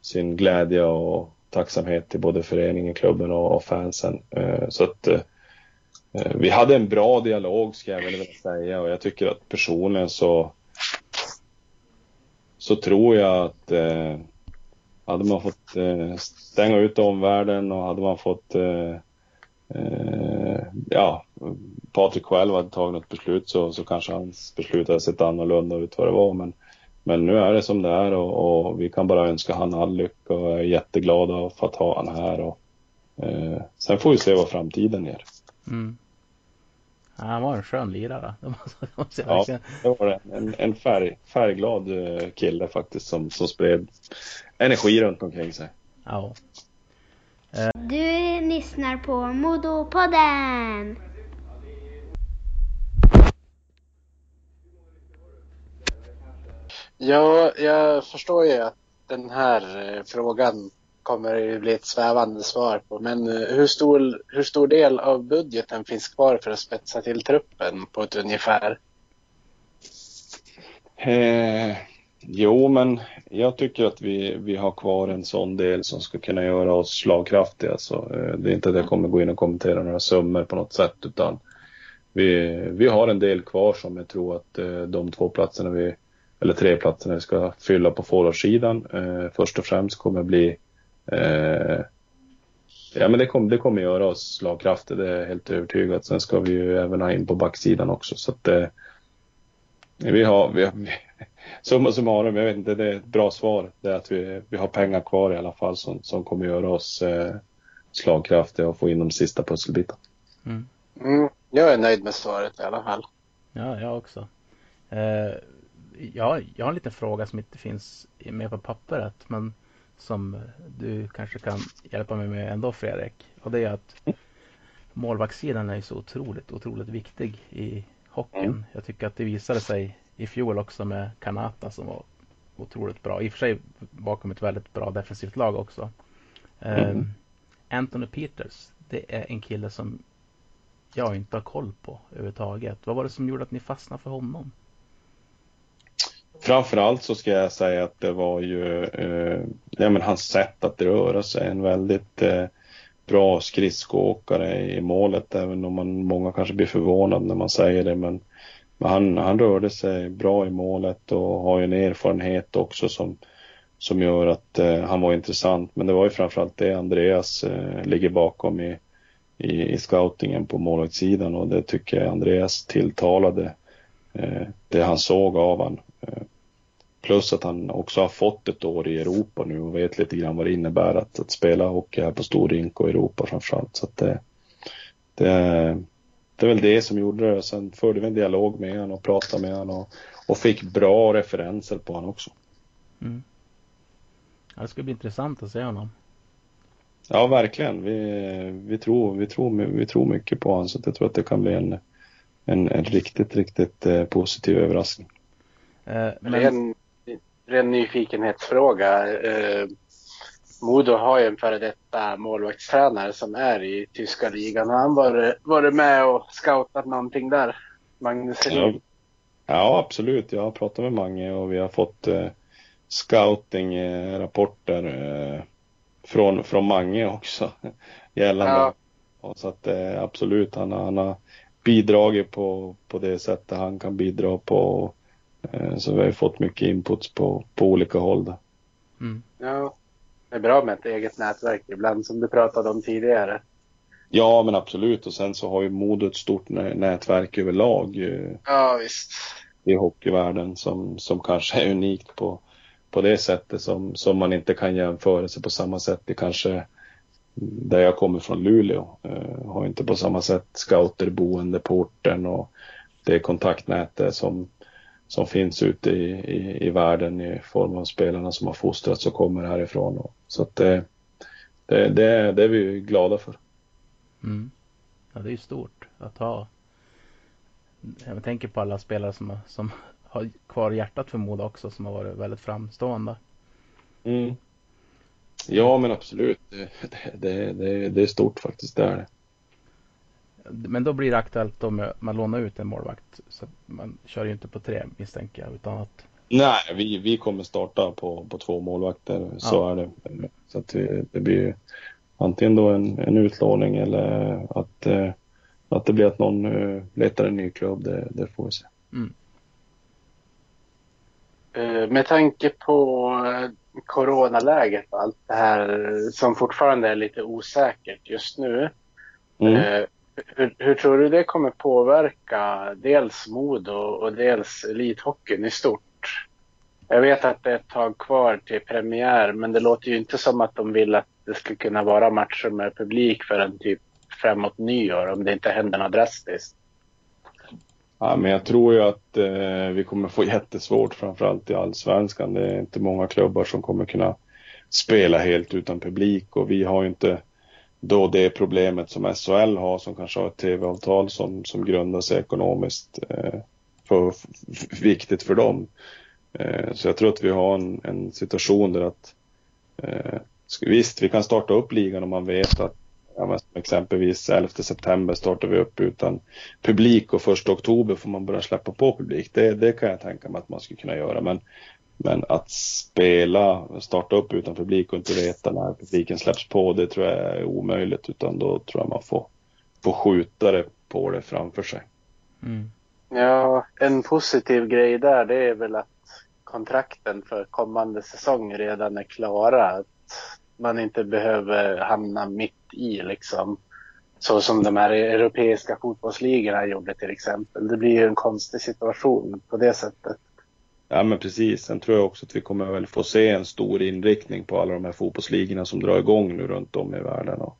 E: sin glädje och tacksamhet till både föreningen, klubben och, och fansen. Eh, så att Eh, Eh, vi hade en bra dialog ska jag väl vilja säga och jag tycker att personligen så så tror jag att eh, hade man fått eh, stänga ut omvärlden och hade man fått eh, eh, ja, Patrik själv hade tagit något beslut så, så kanske hans beslut hade sett annorlunda ut vad det var men, men nu är det som det är och, och vi kan bara önska han all lycka och jag är jätteglada för att ha han här och eh, sen får vi se vad framtiden ger.
C: Mm. Ja, han var en skön lirare. Det måste, det måste jag
E: Ja. Det var det. En, en färg, färgglad eh, kille faktiskt som, som spred energi runt omkring sig.
C: Ja.
F: Du lyssnar på Modopodden!
D: Ja, jag förstår ju att den här eh, frågan kommer det bli ett svävande svar på. Men eh, hur stor, hur stor del av budgeten finns kvar för att spetsa till truppen på ett ungefär?
E: Eh, jo, men jag tycker att vi, vi har kvar en sån del som ska kunna göra oss slagkraftiga. Så, eh, det är inte att jag kommer gå in och kommentera några summor på något sätt utan vi, vi har en del kvar som jag tror att eh, de två platserna vi, eller tre platserna vi ska fylla på forwardsidan eh, först och främst kommer bli Ja men det kommer, det kommer göra oss slagkraftiga, det är jag helt övertygad. Sen ska vi ju även ha in på backsidan också så att eh, vi har, vi har summa summarum, jag vet inte, det är ett bra svar. Det är att vi, vi har pengar kvar i alla fall som, som kommer göra oss eh, slagkraftiga och få in de sista pusselbitarna.
C: Mm.
D: Mm, jag är nöjd med svaret i alla fall.
C: Ja, jag också. Eh, jag, jag har en liten fråga som inte finns med på pappret men som du kanske kan hjälpa mig med ändå Fredrik. Och det är att målvaktssidan är så otroligt, otroligt viktig i hockeyn. Mm. Jag tycker att det visade sig i fjol också med Kanata som var otroligt bra. I och för sig bakom ett väldigt bra defensivt lag också. Mm. Um, Anthony Peters, det är en kille som jag inte har koll på överhuvudtaget. Vad var det som gjorde att ni fastnade för honom?
E: Framförallt så ska jag säga att det var ju eh, ja, men hans sätt att röra sig. En väldigt eh, bra skridskoåkare i målet, även om man, många kanske blir förvånade när man säger det. Men, men han, han rörde sig bra i målet och har ju en erfarenhet också som, som gör att eh, han var intressant. Men det var ju framförallt det Andreas eh, ligger bakom i, i, i scoutingen på målvaktssidan och det tycker jag Andreas tilltalade eh, det han såg av han. Eh, Plus att han också har fått ett år i Europa nu och vet lite grann vad det innebär att, att spela hockey här på stor rink och Europa framförallt. Så att det, det, det är väl det som gjorde det. Sen förde vi en dialog med honom och pratade med honom och, och fick bra referenser på honom också.
C: Mm. Ja, det ska bli intressant att se honom.
E: Ja, verkligen. Vi, vi, tror, vi, tror, vi tror mycket på honom så jag tror att det kan bli en, en, en riktigt, riktigt eh, positiv överraskning.
D: Eh, men... ren, nyfikenhetsfråga. Eh, Modo har ju en före detta målvaktstränare som är i tyska ligan. Har han varit, varit med och scoutat någonting där? Magnus
E: ja, ja, absolut. Jag har pratat med Mange och vi har fått eh, scouting-rapporter eh, från, från Mange också gällande. Ja. Och så att eh, absolut, han, han har bidragit på, på det sättet han kan bidra på. Eh, så vi har fått mycket inputs på, på olika håll. Där.
D: Mm. Ja, det är bra med ett eget nätverk ibland som du pratade om tidigare.
E: Ja, men absolut. Och sen så har ju Modo ett stort nätverk överlag.
D: Ja, visst.
E: I hockeyvärlden som, som kanske är unikt på, på det sättet som, som man inte kan jämföra sig på samma sätt i kanske där jag kommer från Luleå. Uh, har inte på samma sätt scouter boende på orten och det kontaktnätet som, som finns ute i, i, i världen i form av spelarna som har fostrats och kommer härifrån. Och, så att det, det, det, det är vi glada för.
C: Mm. Ja, det är ju stort att ha. Jag tänker på alla spelare som, som har kvar hjärtat för Modo också som har varit väldigt framstående.
E: Mm. Ja men absolut. Det, det, det, det är stort faktiskt. Det är det.
C: Men då blir det aktuellt med man lånar ut en målvakt. Så man kör ju inte på tre misstänker jag. Utan att...
E: Nej, vi, vi kommer starta på, på två målvakter. Så ja. är det. Så att det, det blir antingen då en, en utlåning eller att, eh, att det blir att någon eh, letar en ny klubb. Det, det får vi se. Mm.
D: Eh, med tanke på coronaläget och allt det här som fortfarande är lite osäkert just nu. Mm. Hur, hur, tror du det kommer påverka dels Modo och dels elithockeyn i stort? Jag vet att det är ett tag kvar till premiär men det låter ju inte som att de vill att det ska kunna vara matcher med publik förrän typ framåt nyår om det inte händer något drastiskt.
E: Ja, men jag tror ju att eh, vi kommer få jättesvårt framförallt i allsvenskan. Det är inte många klubbar som kommer kunna spela helt utan publik och vi har ju inte då det problemet som SHL har som kanske har ett tv-avtal som, som grundar sig ekonomiskt eh, för, viktigt för dem. Eh, så jag tror att vi har en, en situation där att eh, visst, vi kan starta upp ligan om man vet att ja, exempelvis 11 september startar vi upp utan publik och 1 oktober får man börja släppa på publik. Det, det kan jag tänka mig att man skulle kunna göra. Men, men att spela, starta upp utan publik och inte veta när publiken släpps på, det tror jag är omöjligt. Utan då tror jag man får, får skjuta det på det framför sig.
D: Mm. Ja, en positiv grej där det är väl att kontrakten för kommande säsong redan är klara. Att man inte behöver hamna mitt i liksom. Så som de här europeiska fotbollsligorna gjorde till exempel. Det blir ju en konstig situation på det sättet.
E: Ja men precis. Sen tror jag också att vi kommer väl få se en stor inriktning på alla de här fotbollsligorna som drar igång nu runt om i världen. Och,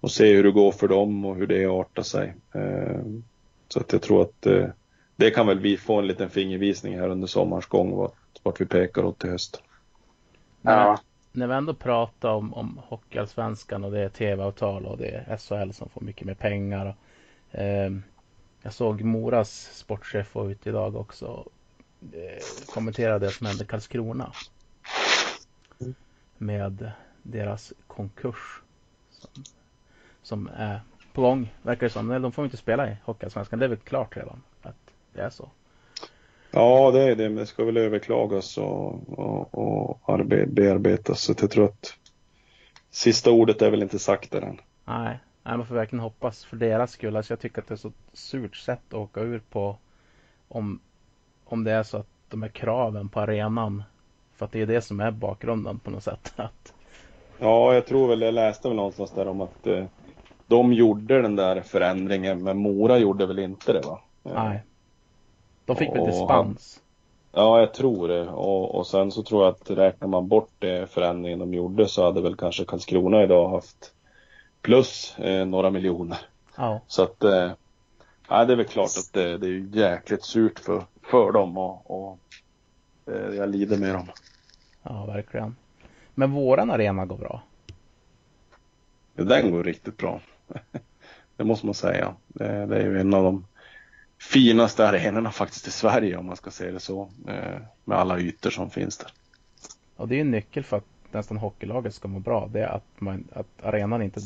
E: och se hur det går för dem och hur det artar sig. Eh, så att jag tror att eh, det kan väl vi få en liten fingervisning här under sommarens gång vart, vart vi pekar åt till höst.
C: Ja. När vi ändå pratar om, om Hockeyallsvenskan och det är tv-avtal och det är SHL som får mycket mer pengar. Och, eh, jag såg Moras sportchef vara ute idag också kommentera det som hände Karlskrona. Med deras konkurs. Som, som är på gång, verkar det som. De får inte spela i Hockeyallsvenskan. Det är väl klart redan att det är så.
E: Ja, det är det. Men det ska väl överklagas och, och, och bearbetas. Så jag tror att sista ordet är väl inte sagt där än.
C: Nej, Nej man får verkligen hoppas för deras skull. Alltså jag tycker att det är så surt sätt att åka ur på om, om det är så att de här kraven på arenan. För att det är det som är bakgrunden på något sätt. Att...
E: Ja, jag tror väl, jag läste väl någonstans där om att eh, de gjorde den där förändringen, men Mora gjorde väl inte det va?
C: Nej. De fick väl dispens?
E: Ja, jag tror det. Och, och sen så tror jag att räknar man bort det förändringen de gjorde så hade väl kanske Karlskrona idag haft plus eh, några miljoner.
C: Ja.
E: Så att, eh, ja, det är väl klart att det, det är jäkligt surt för, för dem och, och eh, jag lider med dem.
C: Ja, verkligen. Men våran arena går bra?
E: Ja, den går riktigt bra. det måste man säga. Det, det är ju en av de finaste arenorna faktiskt i Sverige om man ska säga det så. Eh, med alla ytor som finns där.
C: Och det är en nyckel för att nästan hockeylaget ska må bra. Det är att, man, att arenan inte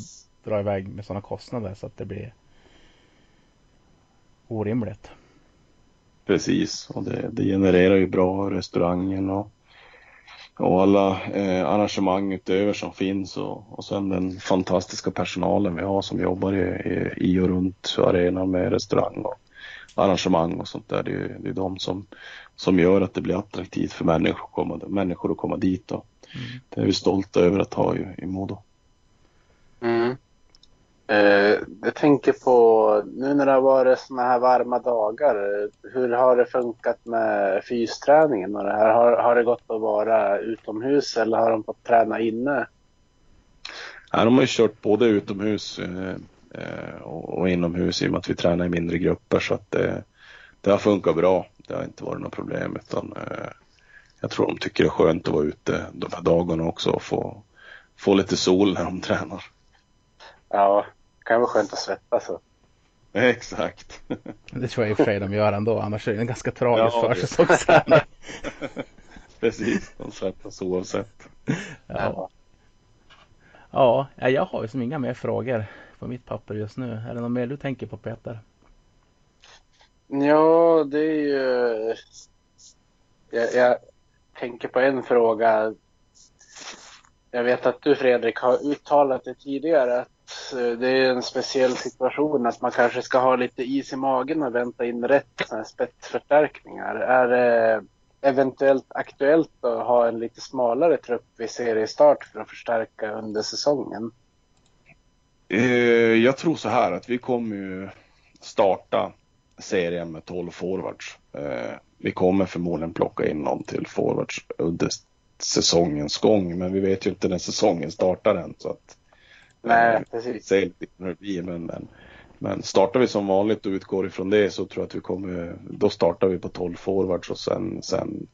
C: drar iväg med sådana kostnader så att det blir orimligt.
E: Precis, och det, det genererar ju bra restaurangen och, och alla eh, arrangemang utöver som finns och, och sen den fantastiska personalen vi har som jobbar i, i, i och runt arenan med restaurang och arrangemang och sånt där. Det är, det är de som, som gör att det blir attraktivt för människor att komma, människor att komma dit. Och mm. Det är vi stolta över att ha i, i Modo.
D: Mm. Eh, jag tänker på nu när det har varit såna här varma dagar. Hur har det funkat med fysträningen och det här? Har, har det gått att vara utomhus eller har de fått träna inne?
E: Ja, de har ju kört både utomhus eh, Eh, och, och inomhus i och med att vi tränar i mindre grupper så att det, det har funkat bra. Det har inte varit något problem utan eh, jag tror de tycker det är skönt att vara ute de här dagarna också och få, få lite sol när de tränar.
D: Ja, kan vara skönt att svettas. Så.
E: Exakt.
C: Det tror jag i och för sig de gör ändå, annars är det en ganska tragisk ja, försäsongsträning.
E: Precis, de svettas oavsett.
C: Ja. ja, jag har ju som inga mer frågor på mitt papper just nu. Är det något mer du tänker på Peter?
D: Ja, det är ju... Jag, jag tänker på en fråga. Jag vet att du Fredrik har uttalat det tidigare att Eh, det är en speciell situation att man kanske ska ha lite is i magen och vänta in rätt spetsförstärkningar. Är det eventuellt aktuellt att ha en lite smalare trupp vid seriestart för att förstärka under säsongen?
E: Eh, jag tror så här att vi kommer ju starta serien med 12 forwards. Eh, vi kommer förmodligen plocka in någon till forwards under säsongens gång, men vi vet ju inte när säsongen startar än. Så att,
D: Nej, eh, precis.
E: Se lite hur det blir, men, men, men startar vi som vanligt och utgår ifrån det så tror jag att vi kommer, då startar vi på 12 forwards och sen, sen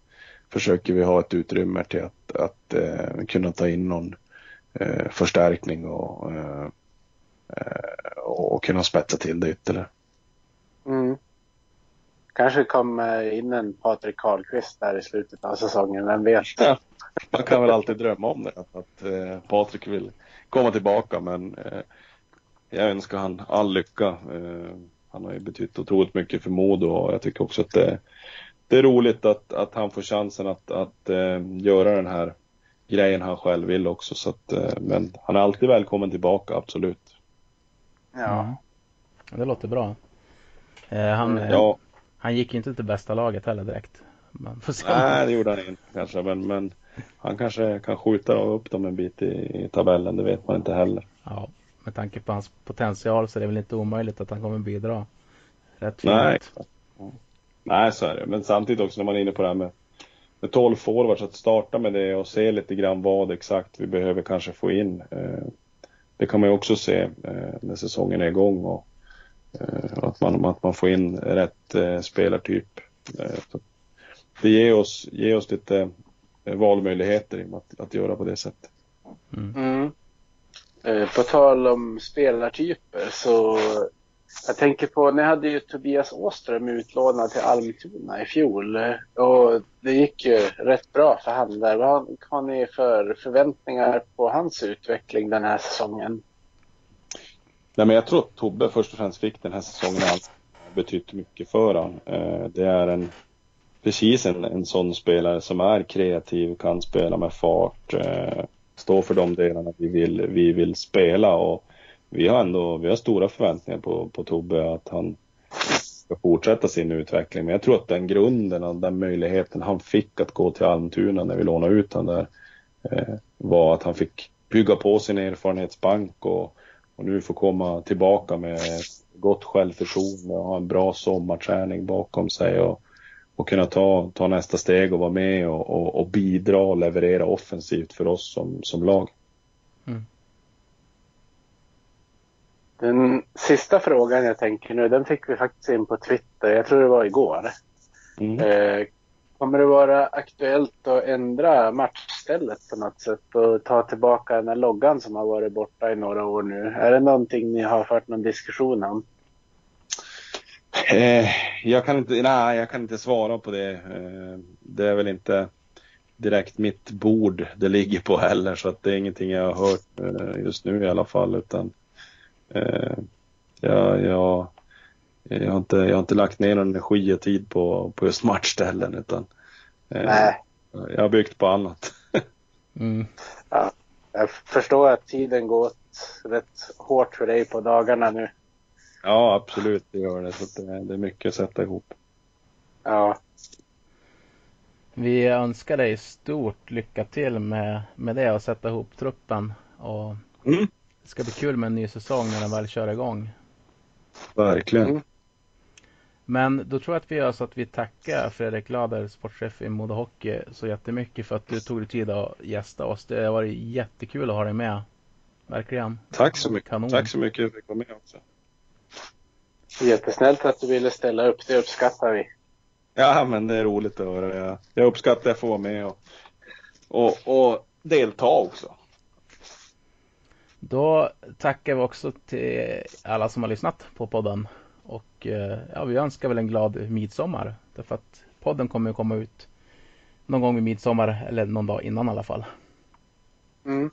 E: försöker vi ha ett utrymme till att, att eh, kunna ta in någon eh, förstärkning och eh, Eh, och kunna spetsa till det ytterligare.
D: Mm. Kanske kommer in en Patrik Karlqvist där i slutet av säsongen, vem vet?
E: Ja, man kan väl alltid drömma om det, att, att eh, Patrik vill komma tillbaka men eh, jag önskar han all lycka. Eh, han har ju betytt otroligt mycket för Modo och jag tycker också att det, det är roligt att, att han får chansen att, att eh, göra den här grejen han själv vill också. Så att, eh, men han är alltid välkommen tillbaka, absolut.
D: Ja.
C: Mm. Det låter bra. Eh, han,
E: Ja,
C: han gick ju inte till bästa laget heller direkt. Man får se.
E: nej det gjorde han inte kanske, men, men han kanske kan skjuta upp dem en bit i, i tabellen, det vet man inte heller.
C: Ja, med tanke på hans potential så är det väl inte omöjligt att han kommer bidra. Rätt fint.
E: Nej, Nej, så är det. Men samtidigt också när man är inne på det här med, med 12 forwards, att starta med det och se lite grann vad exakt vi behöver kanske få in. Eh, det kan man ju också se eh, när säsongen är igång och eh, att, man, att man får in rätt spelartyp. Det ger oss, ger oss lite valmöjligheter i att, att göra på det sättet.
D: Mm. Eh, På tal om spelartyper så jag tänker på, ni hade ju Tobias Åström utlånad till Almtuna i fjol eh, och det gick ju rätt bra för han där. Vad har- ni för förväntningar på hans utveckling den här säsongen?
E: Nej, men jag tror att Tobbe först och främst fick den här säsongen allt betytt mycket för han. Eh, Det är en precis en, en sån spelare som är kreativ, kan spela med fart, eh, stå för de delarna vi vill, vi vill spela och vi har ändå, vi har stora förväntningar på, på Tobbe att han ska fortsätta sin utveckling. Men jag tror att den grunden och den möjligheten han fick att gå till Almtuna när vi lånade ut honom där eh, var att han fick bygga på sin erfarenhetsbank och, och nu få komma tillbaka med gott självförtroende och ha en bra sommarträning bakom sig och, och kunna ta, ta nästa steg och vara med och, och, och bidra och leverera offensivt för oss som, som lag.
D: Den sista frågan jag tänker nu, den fick vi faktiskt in på Twitter. Jag tror det var igår.
E: Mm.
D: Eh, kommer det vara aktuellt att ändra matchstället på något sätt och ta tillbaka den här loggan som har varit borta i några år nu? Är det någonting ni har fört någon diskussion om?
E: Eh, jag kan inte, nej, jag kan inte svara på det. Eh, det är väl inte direkt mitt bord det ligger på heller så att det är ingenting jag har hört eh, just nu i alla fall utan jag, jag, jag, har inte, jag har inte lagt ner någon energi och tid på, på just matchställen utan
D: Nej,
E: jag har byggt på annat.
C: Mm.
D: jag förstår att tiden går åt rätt hårt för dig på dagarna nu.
E: Ja absolut det gör det så det är mycket att sätta ihop.
D: Ja,
C: Vi önskar dig stort lycka till med, med det och sätta ihop truppen. Och
E: Mm.
C: det ska bli kul med en ny säsong när den väl kör igång.
E: Verkligen.
D: Mm.
C: Men då tror jag att vi gör så att vi tackar Fredrik Lader, sportchef i Modo Hockey, så jättemycket för att du tog dig tid att gästa oss. Det har varit jättekul att ha dig med. Verkligen.
E: Tack så mycket.
C: Kanon.
E: Tack så mycket för att jag fick vara med också.
D: Jättesnällt att du ville ställa upp. Det uppskattar vi.
E: Ja, men det är roligt att höra. Jag, jag uppskattar att få vara med och, och, och delta också.
C: Då tackar vi också till alla som har lyssnat på podden. Och eh, ja, vi önskar väl en glad midsommar. Därför att podden kommer att komma ut någon gång vid midsommar eller någon dag innan i alla fall.
D: Mm.